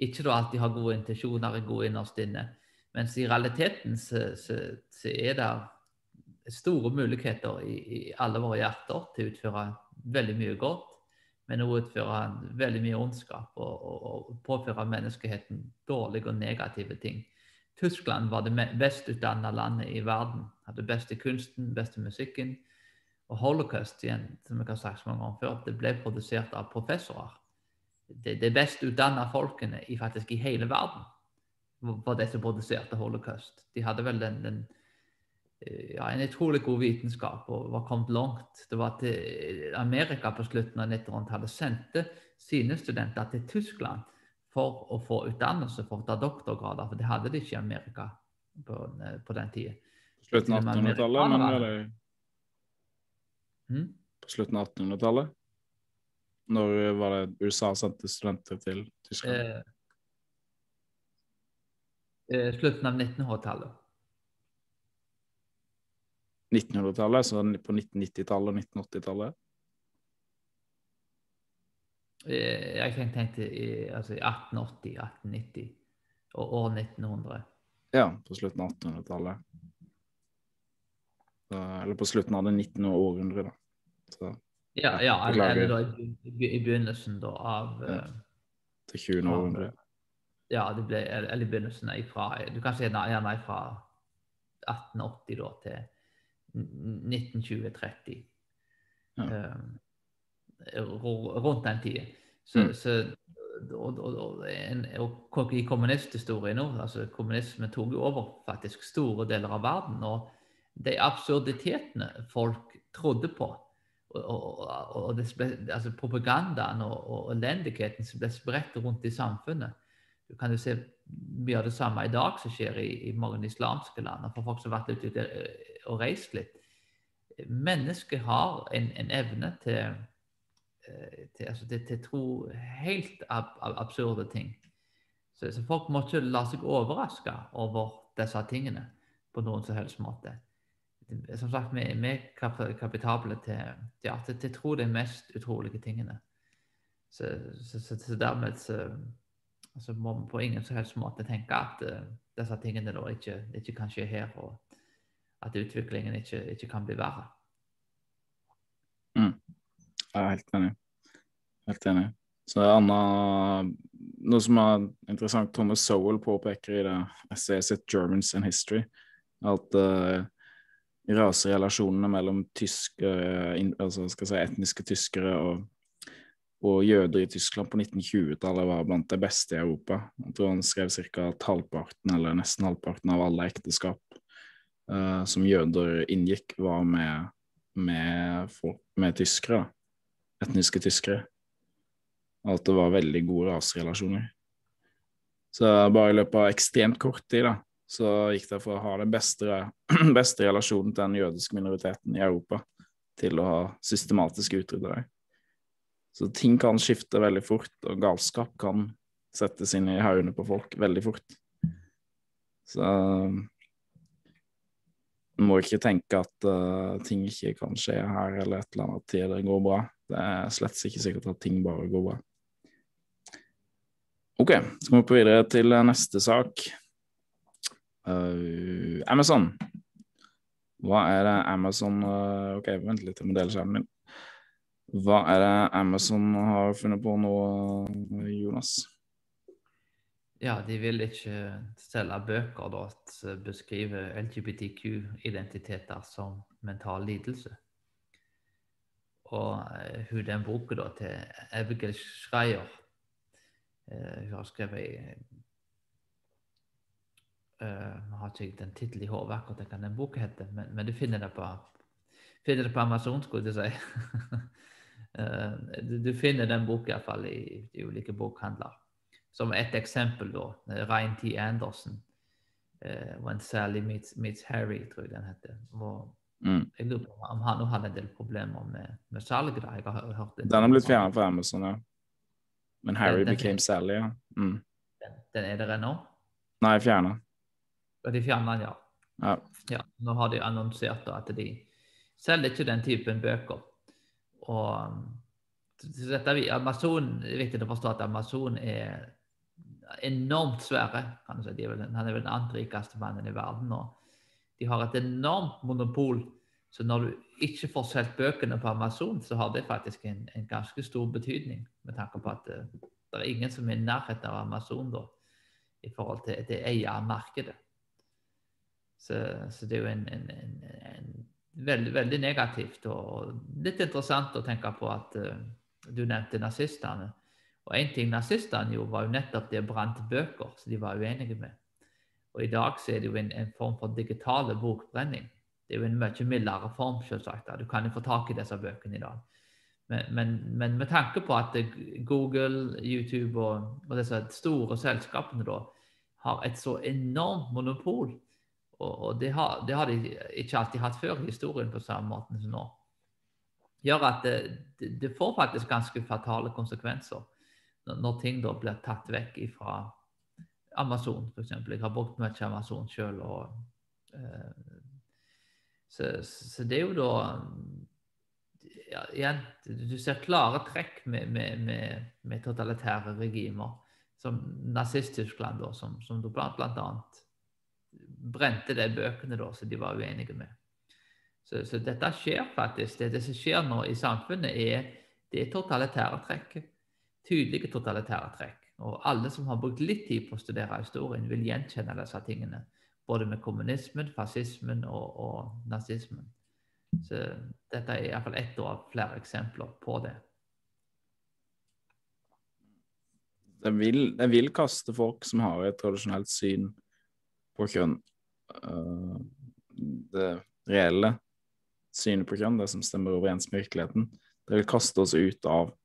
ikke alltid har gode intensjoner, er gode innerst inne. Mens i realiteten så, så, så er det store muligheter i, i, alle våre hjerter til å utføre veldig mye godt, men også utføre veldig mye ondskap og, og, og påføre menneskeheten dårlige og negative ting. Tyskland var det best utdanna landet i verden. Hadde beste kunsten, beste musikken. Og holocaust, igjen, som jeg har sagt så mange ganger før, det ble produsert av professorer. Det, det best utdanna folkene i, faktisk i hele verden var det som produserte holocaust. De hadde vel den, den ja, en utrolig god vitenskap og var kommet langt. Det var til Amerika på slutten av 1900-tallet sendte sine studenter til Tyskland for å få utdannelse, for å ta doktorgrader. For det hadde de ikke i Amerika på, eh, på den tida. På slutten av 1800-tallet? Men eller hmm? På slutten av 1800-tallet? Når var det USA sendte studenter til Tyskland? Eh, eh, slutten av 1900-tallet. 1900-tallet, så på 1990-tallet og 1980-tallet? Eh, jeg tenkte i, altså 1880, 1890 og år 1900. Ja, på slutten av 1800-tallet. Eller på slutten av det 19. århundret, da. Så Ja, ja eller, eller da i, begynnelsen da av Ja. eh, til 20. Ja. århundre. Ja, det ble, eller i begynnelsen ifra, Du kan si gjerne fra 1880 da til 1920-30. Ja. Eh, rundt den tida. Så, Mm. så og, og, og, en, og I kommunisthistorien nå, altså kommunismen tok jo over faktisk store deler av verden. Og de absurditetene folk trodde på, og, det altså propagandaen og, elendigheten som ble spredt rundt i samfunnet Du kan jo se mye av det samme i dag som skjer i, i mange islamske land. For folk som har vært ute der og reist litt. Mennesket har en, en evne til eh, til, altså, til, til tro helt ab ab absurde ting. Så, så folk må ikke la seg overraske over disse tingene på noen som helst måte. Som sagt, vi, vi er kap- kapitable til, ja, til, til tro de mest utrolige tingene. Så, så, så, dermed så, må vi på ingen som helst måte tenke at uh, disse tingene da ikke, ikke kan skje her, og at utviklingen ikke, ikke kan bli verre. Jeg er helt enig. Helt enig. Så det Anna, noe som er interessant, Thomas Sowell påpeker i det essayet sitt 'Germans and History', at uh, raserelasjonene mellom tyskere, in, altså si, etniske tyskere og, og jøder i Tyskland på 1920-tallet var blant de beste i Europa. Jeg tror han skrev ca. halvparten, eller nesten halvparten av alle ekteskap eh, som jøder inngikk, var med, med, med tyskere. etniske tyskere. Og at det var veldig gode raserelasjoner. Så bare i løpet av ekstremt kort tid da, så gikk det fra å ha den beste, beste relasjonen til den jødiske minoriteten i Europa, til å ha systematisk utrydda dem. Så ting kan skifte veldig fort, og galskap kan settes inn i haugene på folk veldig fort. Så må ikke tenke at uh, ting ikke kan skje her, eller et eller annet tid det går bra. Det er slett ikke sikkert at ting bare går bra. OK, så må vi på videre til eh, neste sak. Uh, Amazon. Hva er det Amazon uh, OK, vent litt, jeg må dele skjermen min. Hva er det Amazon har funnet på nå, Jonas? Ja, de vil ikke selge bøker da, som beskriver LGBTQ-identiteter som mental lidelse. Og eh, hun den boka da til Abigail Schreier uh, Hun har skrevet eh, har ikke den tittelen i hodet akkurat hva den boka heter, men, men du finner det på finner det på Amazon, skulle jeg si. uh, du, du finner den boka iallfall i, i ulike bokhandler. Som et eksempel, da. Ryan T. Anderson. Uh, When Sally meets, meets Harry, tror jeg den heter. Og Mm. jeg lurer på om han nå hadde en del problemer med, med salget. Jeg har hørt det. Den har blitt fjernet fra Amazon, ja. Men Harry Den- den- became Sally, ja. Mm. Den, den er der ennå? Nei, fjerna. De fjernet, den, ja. Ja. ja. Nå har de annonsert da, at de selger ikke den typen bøker. Og um, dette, Amazon, det er viktig å forstå at Amazon er enormt svære. kan du si. Er vel, han er vel den andre rikeste mannen i verden. nå. De har et enormt monopol. Så når du ikke får solgt bøkene på Amazon, så har det faktisk en, en ganske stor betydning. Med tanke på at det, det er ingen som er i nærheten av Amazon da, i forhold til det eiermarkedet. Så, så det er jo en, en, en veldig, veldig negativt. Og litt interessant å tenke på at uh, du nevnte nazistene. Og En ting nazistene gjorde, var jo nettopp det brant bøker som de var uenige med. Og i dag så er det jo en, en form for digitale bokbrenning. Det er jo en mye mildere form, selvsagt. Du kan jo få tak i disse bøkene i dag. Men, men, men med tanke på at Google, YouTube og, og disse store selskapene da har et så enormt monopol, og, og det, har, det har de ikke alltid hatt før i historien på samme måte som nå, gjør at det, det får faktisk ganske fatale konsekvenser når, ting da blir tatt vekk fra Amazon, f.eks. Jeg har brukt mye Amazon sjøl. Eh, så, så det er jo da ja, igjen, Du ser klare trekk med, med, med, med totalitære regimer, som Nazist-Tyskland, som, som bl.a. brente de bøkene da, som de var uenige med. Så, så dette skjer faktisk. Det, det som skjer nå i samfunnet, er, det totalitære trekk. Tydelige totalitære trekk. Og alle som har brukt litt tid på å studere historien, vil gjenkjenne disse tingene. Både med kommunismen, fascismen og, og nazismen. Så dette er iallfall ett av flere eksempler på det. Det vil, det vil kaste folk som har et tradisjonelt syn på kjønn. Uh, det reelle synet på kjønn, det som stemmer overens med virkeligheten. Det vil kaste oss ut av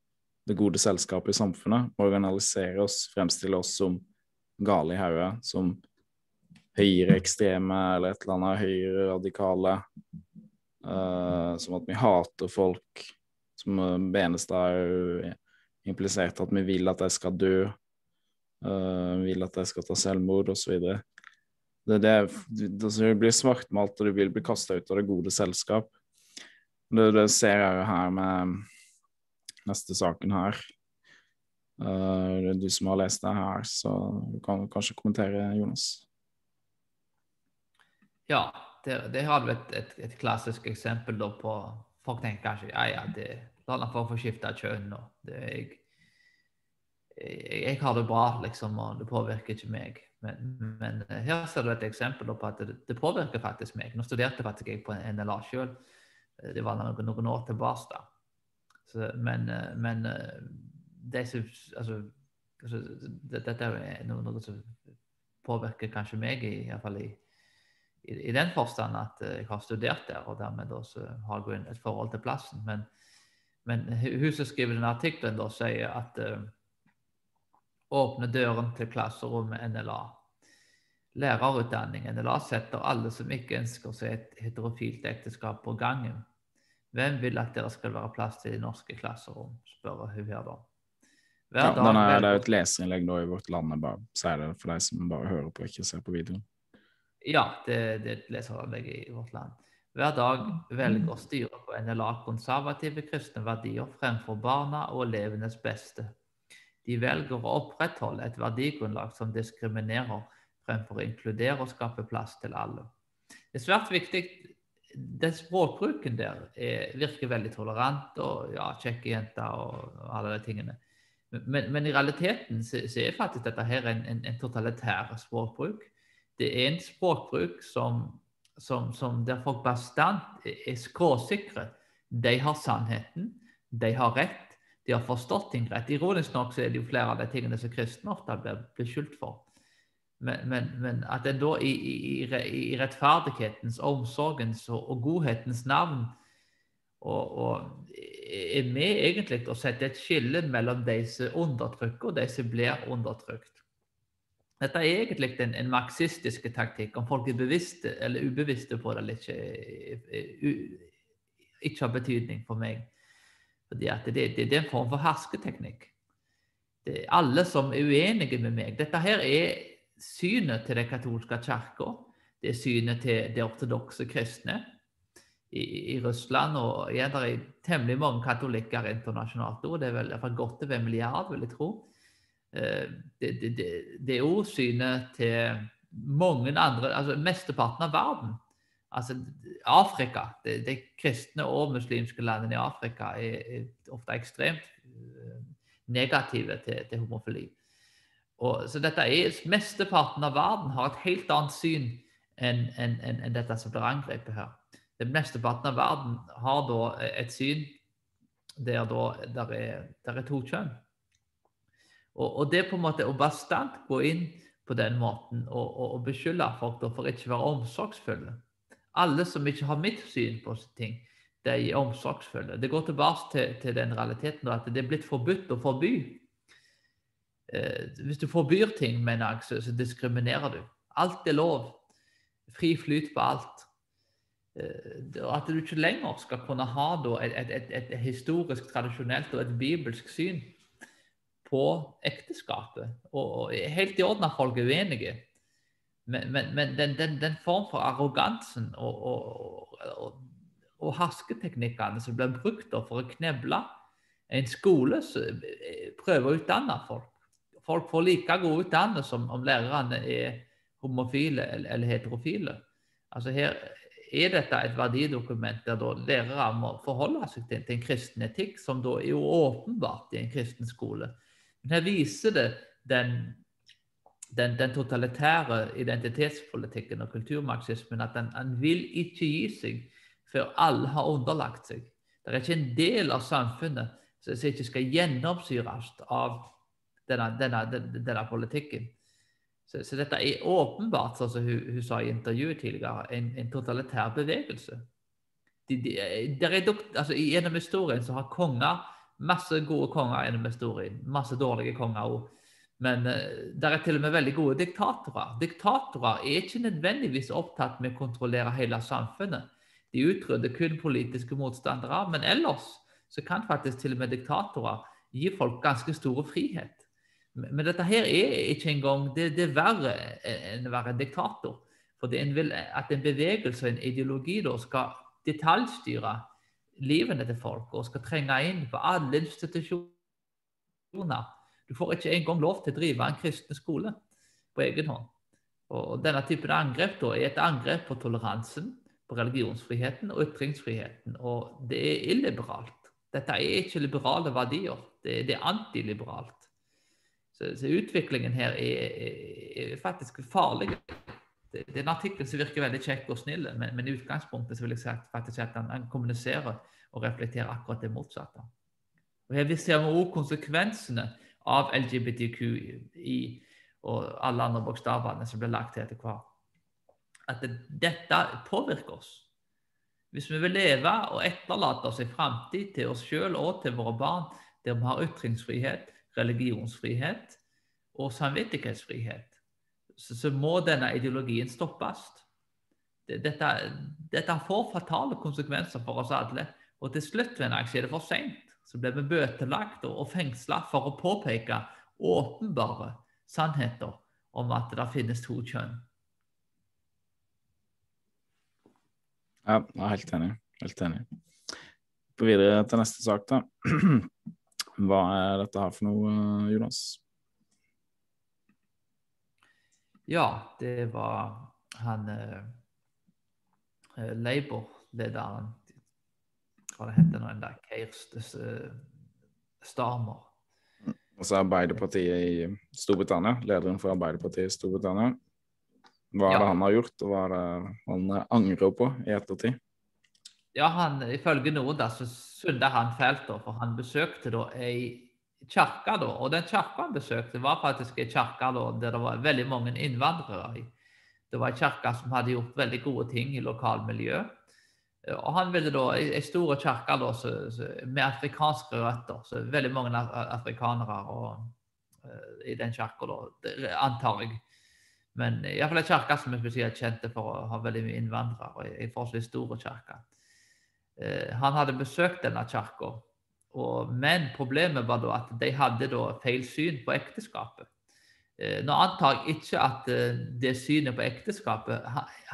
det gode selskapet i samfunnet, organisere oss, fremstille oss som gale i hodet, som høyreekstreme eller et eller annet høyreradikale. Uh, som at vi hater folk, som Benestad er implisert at vi vil at de skal dø, uh, vil at de skal ta selvmord osv. Det, det, det blir svartmalt, og du vil bli kasta ut av det gode selskap. Det, det ser jeg jo her med neste saken her. Uh, du som har lest det her, så du kan kanskje kommentere, Jonas. Ja, det, har du et, et, et, klassisk eksempel da på Folk tenker kanskje ja, ja, det La han få skifte kjønn. og det, jeg, jeg, jeg, har det bra, liksom, og det påvirker ikke meg. Men, men her ser du et eksempel på at det, det, påvirker faktisk meg. Nå studerte faktisk jeg på NLA sjøl. Det var noen, noen år tilbake. Da. Så, men, men det som altså, altså, Dette er noe, som påvirker kanskje meg, i, hvert fall i, i, i den forstand at eh, jeg har studert der, og dermed også har jeg et forhold til plassen. Men, men hun som skriver denne artikkelen, sier at uh, åpne døren til klasserommet NLA. Lærerutdanning. NLA setter alle som ikke ønsker seg et heterofilt ekteskap, på gangen. Hvem vil at dere skal være plass til i norske klasserom, spør hun her da. Ja, denne, det er jo et leserinnlegg nå i Vårt Land. Jeg bare sier det for deg som bare hører på og ikke ser på videoen. Ja, det, det er et leserinnlegg i vårt land. Hver dag velger styret på NLA konservative kristne verdier fremfor barna og elevenes beste. De velger å opprettholde et verdigrunnlag som diskriminerer, fremfor å inkludere og skape plass til alle. Det er svært viktig Den språkbruken der er, virker veldig tolerant og ja, kjekke jenter og, alle de tingene. Men, men, i realiteten så, så, er faktisk dette her en, en, en totalitær språkbruk det er en språkbruk som, som, som der folk bastant er skråsikre. De har sannheten, de har rett, de har forstått ting rett. Ironisk nok så er det jo flere av de tingene som kristne ofte blir skyldt for. Men, men, men, at en da i, i, i rettferdighetens, omsorgens og, og, godhetens navn og, og er med egentlig å sette et skille mellom de som undertrykker, og de som blir undertrykt. Dette er egentlig en, en marxistisk taktikk. Om folk er bevisste eller ubevisste på det eller ikke, ikke har betydning for meg. Fordi det, det, det er en form for hersketeknikk. Det er alle som er uenige med meg. Dette her er synet til den katolske kirka. Det er synet til de ortodokse kristne i, i, Russland. Og ja, det er temmelig mange katolikker internasjonalt òg. Det er vel godt over en milliard, vil jeg tro. Det, det, det, det, er òg synet til mange andre altså Mesteparten av verden. Altså Afrika, de kristne og muslimske landene i Afrika er, er ofte ekstremt eh, negative til, til homofili. Og, så dette er, Mesteparten av verden har et helt annet syn enn en, en, en dette som blir angrepet her. Den mesteparten av verden har da et syn der, da, der, er, der er to kjønn. Og, og, det på en måte å bastant gå inn på den måten og, og, og beskylde folk for ikke å være omsorgsfulle Alle som ikke har mitt syn på ting, de er omsorgsfulle. Det går tilbake til, til den realiteten at det er blitt forbudt å forby. Eh, hvis du forbyr ting, med en så, så, diskriminerer du. Alt er lov. Fri flyt på alt. Eh, at du ikke lenger skal kunne ha et, et, et historisk, tradisjonelt og et bibelsk syn på ekteskapet. Og, helt i orden at folk er uenige. Men, men, men den, den, den, form for arrogansen og, og, og, og hersketeknikkene som blir brukt for å kneble en skole som prøver å utdanne folk. Folk får like god utdannelse om, om lærerne er homofile eller, eller heterofile. Altså her, er dette et verdidokument der da lærere må forholde seg til, til en kristen etikk, som da er jo åpenbart i en kristen skole. Men her viser det den, den, den totalitære identitetspolitikken og kulturmarxismen at den, vil ikke gi seg før alle har underlagt seg. Det er ikke en del av samfunnet som ikke skal gjennomsyres av denne, denne, denne, politikken. Så, så, dette er åpenbart, sånn som hun, hun, sa i intervjuet tidligere, en, en totalitær bevegelse. De, de, er, altså, gjennom historien så har konger masse gode konger gjennom historien. Masse dårlige konger òg. Men uh, det er til og med veldig gode diktatorer. Diktatorer er ikke nødvendigvis opptatt med å kontrollere hele samfunnet. De utrydder kun politiske motstandere. Men ellers så kan faktisk til og med diktatorer gi folk ganske stor frihet. Men dette her er ikke engang det, det er verre enn å være en diktator. For det vil at en bevegelse og en ideologi da skal detaljstyre livene til folk og skal trenge inn på alle institusjoner. Du får ikke engang lov til å drive en kristen skole på egen hånd. Og Denne typen angrep da, er et angrep på toleransen, på religionsfriheten og ytringsfriheten. Og det er illiberalt. Dette er ikke liberale verdier, det, det er antiliberalt. Så, så, utviklingen her er, er, er faktisk farlig. Det, det, er en artikkel som virker veldig kjekk og snill, men, men, i utgangspunktet så vil jeg si faktisk at han, han kommuniserer og reflekterer akkurat det motsatte. Og Her ser vi også konsekvensene av LGBTQI og alle andre bokstavene som blir lagt til etter hvert. At det, dette påvirker oss. Hvis vi vil leve og etterlate oss en framtid til oss sjøl og til våre barn der vi har ytringsfrihet, religionsfrihet og samvittighetsfrihet, så, så må denne ideologien stoppes. Dette, dette, får fatale konsekvenser for oss alle. Og til slutt venner, jeg, er det for seint. Så blir vi bøtelagt og, og fengsla for å påpeke åpenbare sannheter om at det finnes to kjønn. Ja, jeg er helt enig. Helt enig. På videre til neste sak, da. Hva er dette her for noe, Jonas? Ja, det var han eh, eh Labour-lederen Hva det heter nå en der Keir eh, Starmer. Altså Arbeiderpartiet i Storbritannia, lederen for Arbeiderpartiet i Storbritannia. Hva er det han har gjort, og hva er det han angrer på i ettertid? Ja, han, Ifølge noen da, så synder han fælt, for han besøkte da ei kirke. og Den kirka han besøkte, var faktisk ei kirke der det var veldig mange innvandrere. Det var ei kirke som hadde gjort veldig gode ting i lokalmiljøet. Og han ville da, Ei stor kirke med afrikanske røtter. så Veldig mange afrikanere og, uh, i den kirka, antar jeg. Men iallfall ei kirke som er spesielt kjente for å ha veldig mye innvandrere. Ei forholdsvis stor kirke. Eh, han hadde besøkt denne kirka, men problemet var da at de hadde da feil syn på ekteskapet. Eh, nå antar jeg ikke at eh, det synet på ekteskapet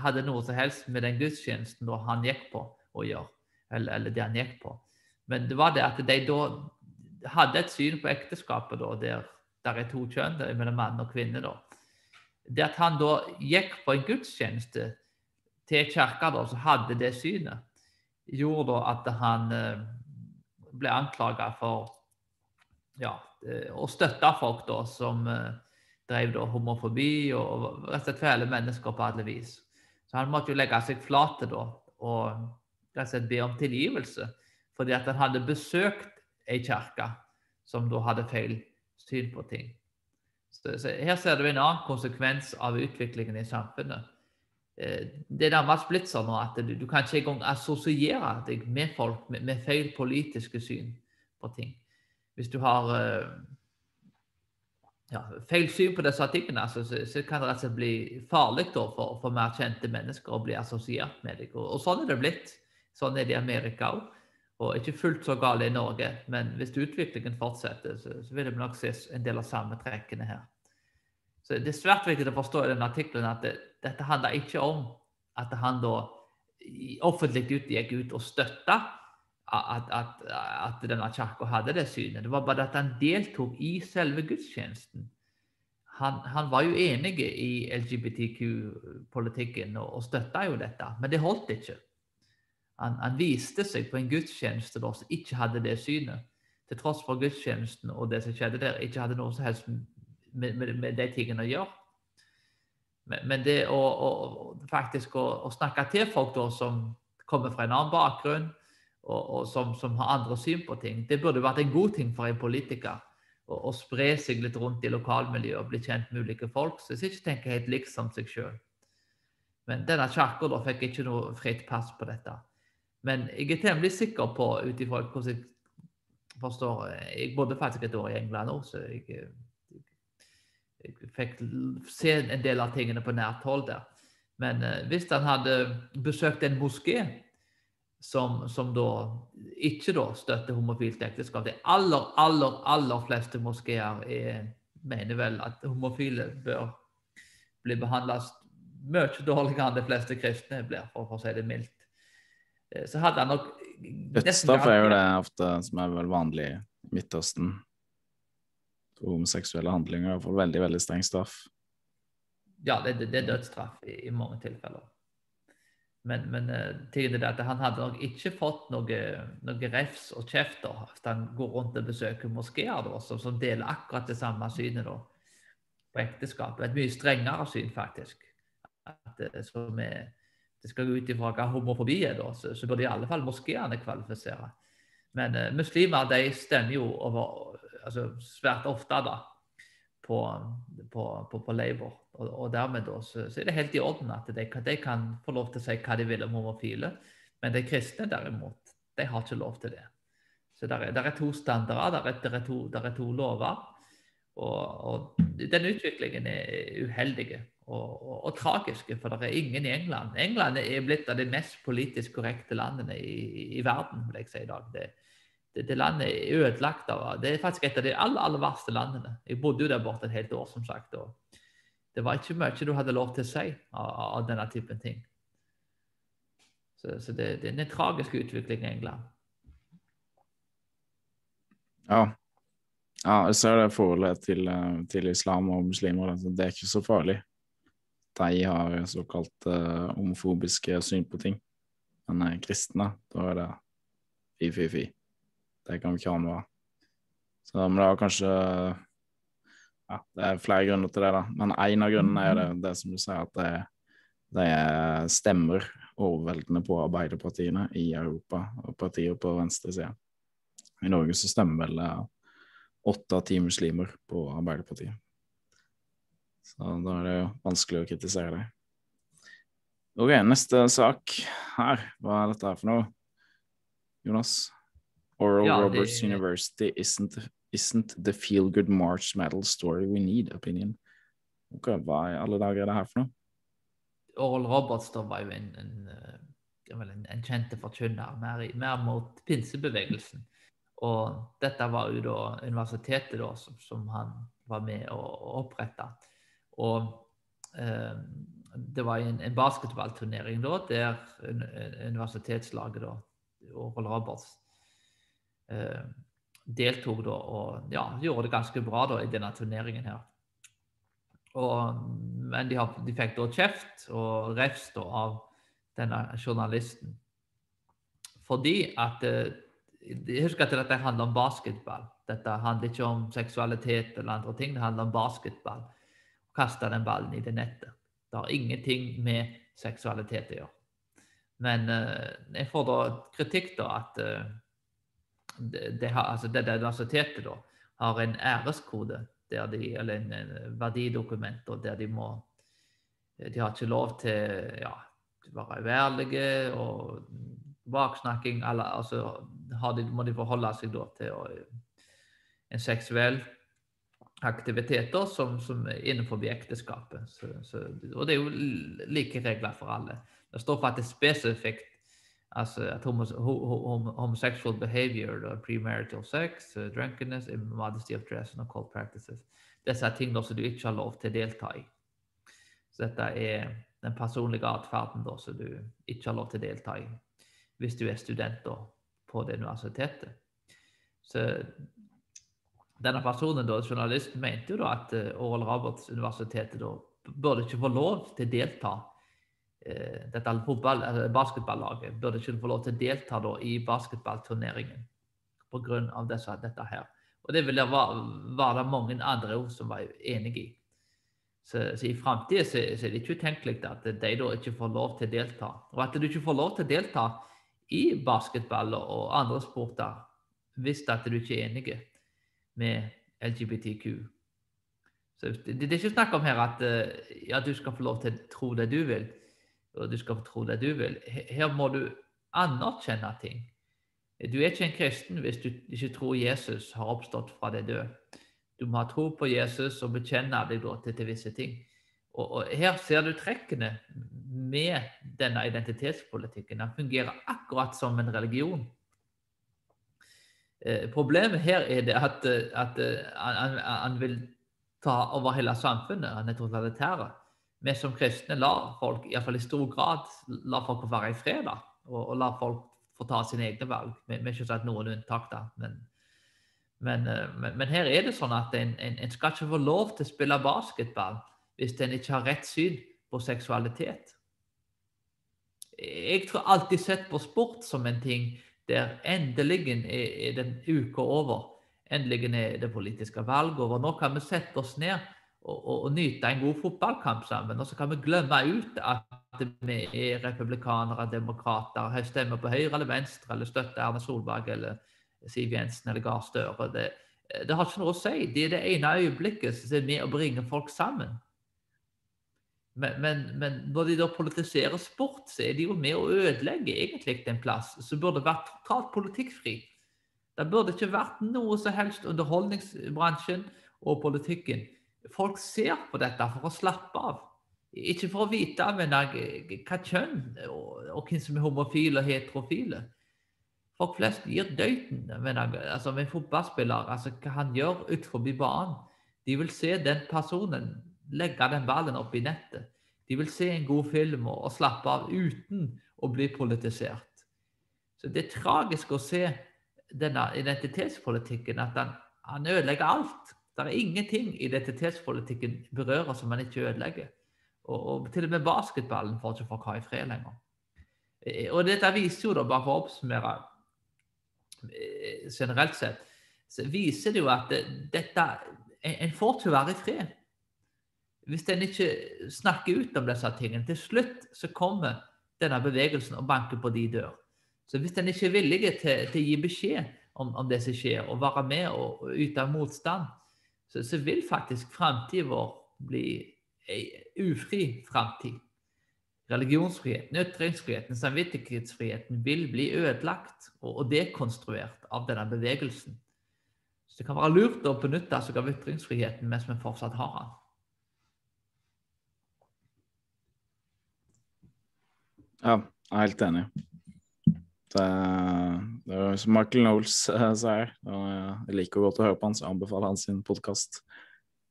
hadde noe som helst med den gudstjenesten han gikk på å gjøre, eller, eller, det han gikk på. Men det var det at de da hadde et syn på ekteskapet da, der det er to kjønn, mellom mann og kvinne. da. Det at han da gikk på en gudstjeneste til kirka som hadde det synet, gjorde at han eh, ble anklaga for ja, eh, å støtte folk da, som eh, drev da, homofobi og rett og slett fæle mennesker på alle vis. Så han måtte jo legge seg flat da, og rett og slett be om tilgivelse fordi at han hadde besøkt ei kirke som da hadde feil syn på ting. Så, så her ser du en annen konsekvens av utviklingen i samfunnet. Eh, det er nærmest blitt sånn at du, du kan ikke engang assosiere deg med folk med, med, feil politiske syn på ting. Hvis du har eh, ja, feil syn på disse tingene, så, så, så, kan det rett og slett bli farlig da, for, for, mer kjente mennesker å bli assosiert med deg. Og, og, sånn er det blitt. Sånn er det i Amerika òg. Og ikke fullt så galt i Norge. Men hvis utviklingen fortsetter, så, så vil det nok ses en del av samme trekkene her. Så Det er svært viktig å forstå i denne artikkelen at det, dette handler ikke om at han da offentlig gikk ut og støtta at, at, at denne kirka hadde det synet. Det var bare at han deltok i selve gudstjenesten. han, han, var jo enig i LGBTQ-politikken og, og støtta jo dette, men det holdt ikke. Han, han, viste seg på en gudstjeneste da, som ikke hadde det synet. Til tross for gudstjenesten og det som skjedde der, ikke hadde noe som helst med, med, med de tingene å gjøre. Men, det å, å faktisk å, å, snakke til folk da, som kommer fra en annen bakgrunn, og, og som, som, har andre syn på ting, det burde vært en god ting for en politiker å spre seg litt rundt i lokalmiljøet og bli kjent med ulike folk. Så jeg ikke tenker helt likt som seg sjøl. Men denne kirka fikk ikke noe fritt pass på dette. Men jeg er temmelig sikker på, ut ifra hvordan jeg forstår Jeg bodde faktisk et år i England òg, så jeg, jeg, fikk se en del av tingene på nært hold der. Men eh, hvis han hadde besøkt en moské som, som da ikke da støtter homofilt ekteskap De aller, aller, aller fleste moskeer mener vel at homofile bør bli behandla mye dårligere enn de fleste kristne blir, for å si det mildt. Eh, så hadde han nok Dødsstraff er jo det ofte som er vel vanlig i Midtøsten. Homoseksuelle handlinger får veldig, veldig streng straff. Ja, det, det, det er dødsstraff i, i, mange tilfeller. Men, men uh, er at han hadde nok ikke fått noe, noe refs og kjeft hvis han går rundt og besøker moskeer som, som, deler akkurat det samme synet da, på ekteskapet. Et mye strengere syn, faktisk. At, uh, som er det skal gå ut ifra hva homofobi er, da, så, så burde i alle fall moskeene kvalifisere. Men uh, muslimer de stemmer jo over, altså, svært ofte da, på, på, på, på labor. Og, og dermed da, så, så, er det helt i orden at de, de, kan få lov til å si hva de vil om homofile. Men de kristne derimot, de har ikke lov til det. Så det er, er, to standarder, det er, er, to, er to lover. Og, og den utviklingen er uheldig og, og, og, tragiske, for det er ingen i England. England er blitt av de mest politisk korrekte landene i, i verden, vil jeg si i dag. Det, det, det, landet er ødelagt av Det er faktisk et av de aller, aller verste landene. Jeg bodde jo der borte et helt år, som sagt. og Det var ikke mye du hadde lov til å si av, av denne typen ting. Så, så det, det, er en tragisk utvikling i England. Ja. ja jeg ser det forholdet til, eh, til islam og muslimer. Det er ikke så farlig de har såkalt uh, homofobiske syn på ting. Men uh, kristne, da er det fy, fy, fy. Det kan vi ikke ha noe av. Så men det er kanskje Ja, det er flere grunner til det, da. Men én av grunnene er det, det som du sier, at det, det stemmer overveldende på arbeiderpartiene i Europa og partier på venstresida. I Norge så stemmer vel eh, åtte av ti muslimer på Arbeiderpartiet. Så da er det jo vanskelig å kritisere det. Ok, neste sak her. Hva er dette her for noe? Jonas? Oral ja, Roberts det... University isn't, isn't the feel good March medal story we need, opinion. Okay, Hva i alle dager er det her for noe? Oral Roberts da var jo en, en, en, en kjente forkynner, mer, mer, mot pinsebevegelsen. Og dette var jo da universitetet da, som, som han var med å, å opprette. Og eh, det var en, en basketballturnering da, der universitetslaget da, Oral Roberts eh, deltok da og ja, gjorde det ganske bra da i denne turneringen her. Og, men de, har, de, fikk da kjeft og refs da av denne journalisten. Fordi at eh, Husk at dette handler om basketball. Dette handler ikke om seksualitet eller andre ting. Det handler om basketball kaste den ballen i det nettet. Det har ingenting med seksualitet å gjøre. Men eh, jeg får da kritikk da at uh, det, det, altså det, det universitetet da har en æreskode, de, eller en, en verdidokument der de må De har ikke lov til ja, være uærlige og baksnakking. Eller, altså de, må de forholde seg da til og, en seksuell aktiviteter som, som er innenfor ekteskapet. Så, så, og det er jo like regler for alle. Det står faktisk spesifikt altså at homos hom homosexual behavior, premarital sex, uh, drunkenness, immodesty of dress and occult practices. Disse er ting som du ikke har lov til å delta i. Så dette er den personlige atferden som du ikke har lov til å delta i hvis du er student da, på det universitetet. Så denne personen, da, journalisten, mente jo da at uh, Oral Roberts universitetet da burde ikke få lov til å delta uh, dette fotball, uh, basketballaget burde ikke få lov til å delta da, i basketballturneringen pga. dette her. Og det ville var det mange andre som var enig i. Så, så i framtida så, så, er det ikke utenkelig at de da ikke får lov til å delta. Og at du ikke får lov til å delta i basketball og andre sporter hvis at du ikke er enig med LGBTQ. Så det, det er ikke snakk om her at ja, du skal få lov til å tro det du vil, og du skal tro det du vil. Her må du anerkjenne ting. Du er ikke en kristen hvis du ikke tror Jesus har oppstått fra de døde. Du må ha tro på Jesus og bekjenne deg til, til visse ting. Og, og, Her ser du trekkene med denne identitetspolitikken. Den fungerer akkurat som en religion. Eh, problemet her er det at, at han, han, vil ta over hele samfunnet. Han er totalitær. Vi som kristne lar folk, iallfall i stor grad, la folk være i fred. Og, og la folk få ta sine egne valg. Vi har ikke sagt noen unntak, da. Men, men, eh, men, men, her er det sånn at en, en, en, skal ikke få lov til å spille basketball hvis en ikke har rett syn på seksualitet. Jeg tror alltid sett på sport som en ting der endelig er, er den uka over. Endelig er det politiske valget over. Nå kan vi sette oss ned og, og, og nyte en god fotballkamp sammen. Og så kan vi glemme ut at vi er republikanere, demokrater, stemmer på høyre eller venstre, eller støtter Erna Solberg eller Siv Jensen eller Gahr Støre. Det, det, har ikke noe å si. Det er det ene øyeblikket som er med å bringe folk sammen. Men, men, men, når de da politiserer sport, så er de jo med å ødelegge egentlig en plass som burde vært totalt politikkfri. Det burde ikke vært noe som helst underholdningsbransjen og politikken. Folk ser på dette for å slappe av. Ikke for å vite men, hva kjønn og, og hvem som er homofile og heterofile. Folk flest gir døyten men, altså, med fotballspiller, altså, hva han gjør utenfor banen. De vil se den personen legge den ballen opp i nettet. De vil se en god film og, og slappe av uten å bli politisert. Så Det er tragisk å se denne identitetspolitikken, at han, han ødelegger alt. Det er ingenting identitetspolitikken berører som man ikke ødelegger. Og, og, til og med basketballen får ikke folk ha i fred lenger. Eh, og dette viser jo, da, bare for å oppsummere eh, generelt sett, så viser det jo at dette En får ikke være i fred hvis en ikke snakker ut om disse tingene. Til slutt så kommer denne bevegelsen og banker på de dør. Så hvis en ikke er villig til, til, å gi beskjed om, om, det som skjer, og være med og, og yte motstand, så, så vil faktisk framtiden vår bli ei ufri framtid. Religionsfriheten, ytringsfriheten, samvittighetsfriheten vil bli ødelagt og, og dekonstruert av denne bevegelsen. Så det kan være lurt å benytte seg av ytringsfriheten mens vi fortsatt har den. Ja, jeg er helt enig. Det, som Michael Knowles uh, sier. Jeg liker godt å høre på han, så jeg anbefaler hans podkast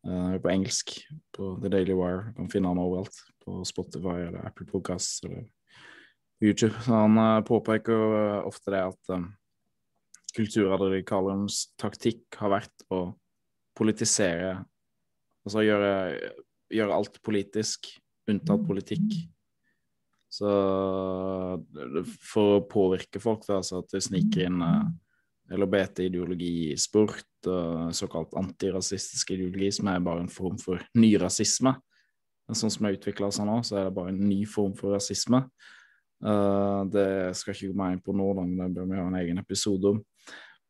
uh, på engelsk på The Daily Wire. Du kan finne han overalt. På Spotify eller Apple Podcasts eller YouTube. Han uh, påpeker ofte det at um, kulturradikalernes taktikk har vært å politisere Altså gjøre, gjøre alt politisk, unntatt politikk. Så for å påvirke folk, da, så at det sniker inn uh, LHBT-ideologi i sport, og såkalt antirasistisk ideologi, som er bare en form for ny rasisme. Sånn som det utvikla seg nå, så er det bare en ny form for rasisme. Uh, det skal ikke gå mer inn på nå, det bør vi ha en egen episode om.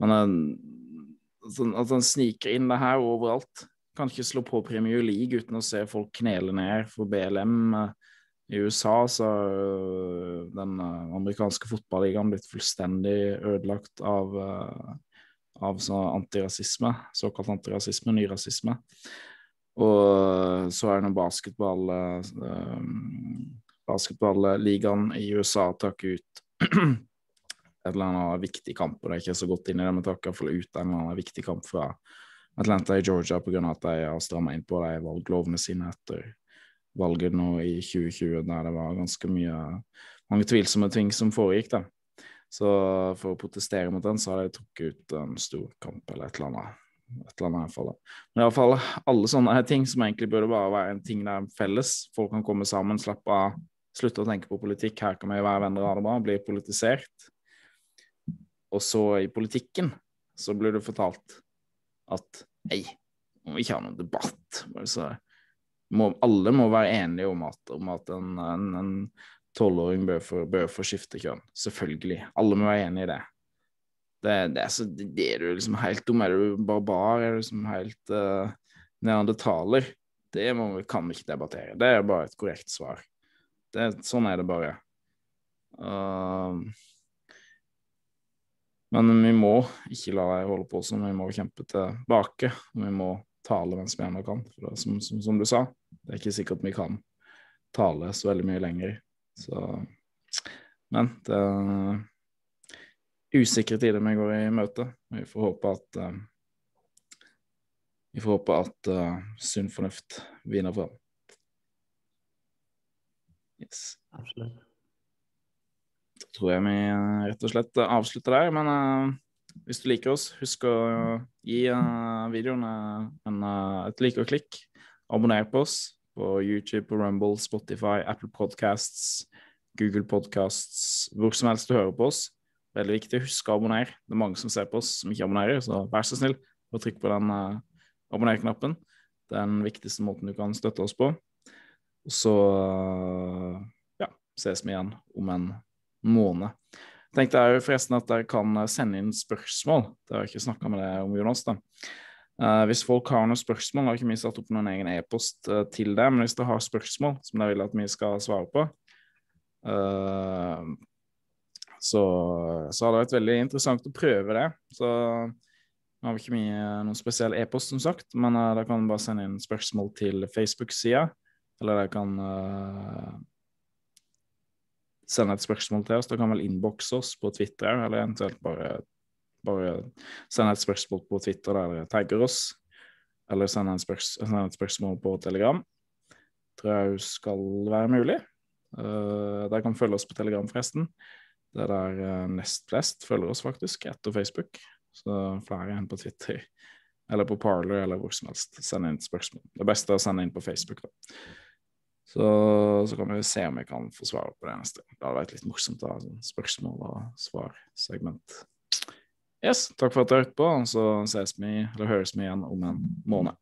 Men uh, at han sniker inn det her overalt. Kan ikke slå på Premier League uten å se folk knele ned for BLM. Uh, i USA så har øh, den øh, amerikanske fotballigaen blitt fullstendig ødelagt av, øh, av antirasisme, såkalt antirasisme, nyrasisme. Og så er noe basketball Basketballigaen i USA takker ut et eller annet viktig kamp, og det er ikke så godt inn i det, men takker iallfall ut en eller annen viktig kamp fra Atlanta i Georgia pga. at de har stramma inn på de valglovene sine etter valget nå i 2020, der det var ganske mye mange tvilsomme ting som foregikk. da. Så for å protestere mot den, så har de trukket ut en stor kamp eller et eller annet. et eller annet i hvert fall. Men i hvert fall alle sånne ting som egentlig burde bare være en ting der felles. Folk kan komme sammen, slappe av, slutte å tenke på politikk. Her kan vi være venner og ha det bra. Bli politisert. Og så i politikken så blir det fortalt at hei, må vi ikke ha noen debatt. Bare Så må, alle må være enige om at, om at en, tolvåring bør, få- bør få skifte kjønn. Selvfølgelig. Alle må være enig i det. Det, det er så det, er du liksom helt dum. Er du barbar? Er du liksom helt uh, neandertaler? Det må, kan vi ikke debattere. Det er bare et korrekt svar. Det, sånn er det bare. Uh, men vi må ikke la dem holde på sånn. Vi må kjempe tilbake. Vi må tale mens vi ennå kan. For som, som, som du sa, det er ikke sikkert vi kan tale så veldig mye lenger. Så Men det er usikre tider vi går i møte. Vi får håpe at uh, Vi får håpe at uh, sunn fornuft vinner fram. Yes. Absolutt. Da tror jeg vi eh, rett og slett avslutter der. Men eh, hvis du liker oss, husk å gi uh, videoen eh, en, uh, et like og klikk. Abonner på oss på YouTube, på Rumble, Spotify, Apple Podcasts, Google Podcasts, hvor som helst du hører på oss. Veldig viktig. Husk å abonnere. Det er mange som ser på oss som ikke abonnerer, så vær så snill og trykk på den uh, abonner-knappen. Det er den viktigste måten du kan støtte oss på. Og så ja, ses vi igjen om en måned. Tenkte jeg forresten at dere kan eh, sende inn spørsmål. Det har ikke snakka med deg om, Jonas. da. Uh, hvis folk har noen spørsmål, har ikke vi satt opp noen egen e-post uh, til det, men hvis dere har spørsmål som dere vil at vi skal svare på, uh, så, så hadde det vært veldig interessant å prøve det. Så nå har vi ikke mye noen spesiell e-post, som sagt, men dere kan bare sende inn spørsmål til Facebook-sida, eller dere kan sende et spørsmål til oss. Dere kan vel innbokse oss på Twitter, eller eventuelt bare, bare sende et spørsmål på Twitter der dere tagger oss, eller sende, en spørs sende et spørsmål på Telegram. Tror jeg skal være mulig. Uh, dere kan følge oss på Telegram, forresten. Det er der uh, nest flest følger oss, faktisk, etter Facebook. Så flere enn på Twitter, eller på Parler, eller hvor som helst. Send inn spørsmål. Det beste er å sende inn på Facebook, da. Så, så kan vi se om vi kan få svar på det neste. Det hadde vært litt morsomt å ha sånn spørsmål og svar-segment. Yes, takk for at dere hørte på, og så ses vi, eller høres vi igjen om en måned.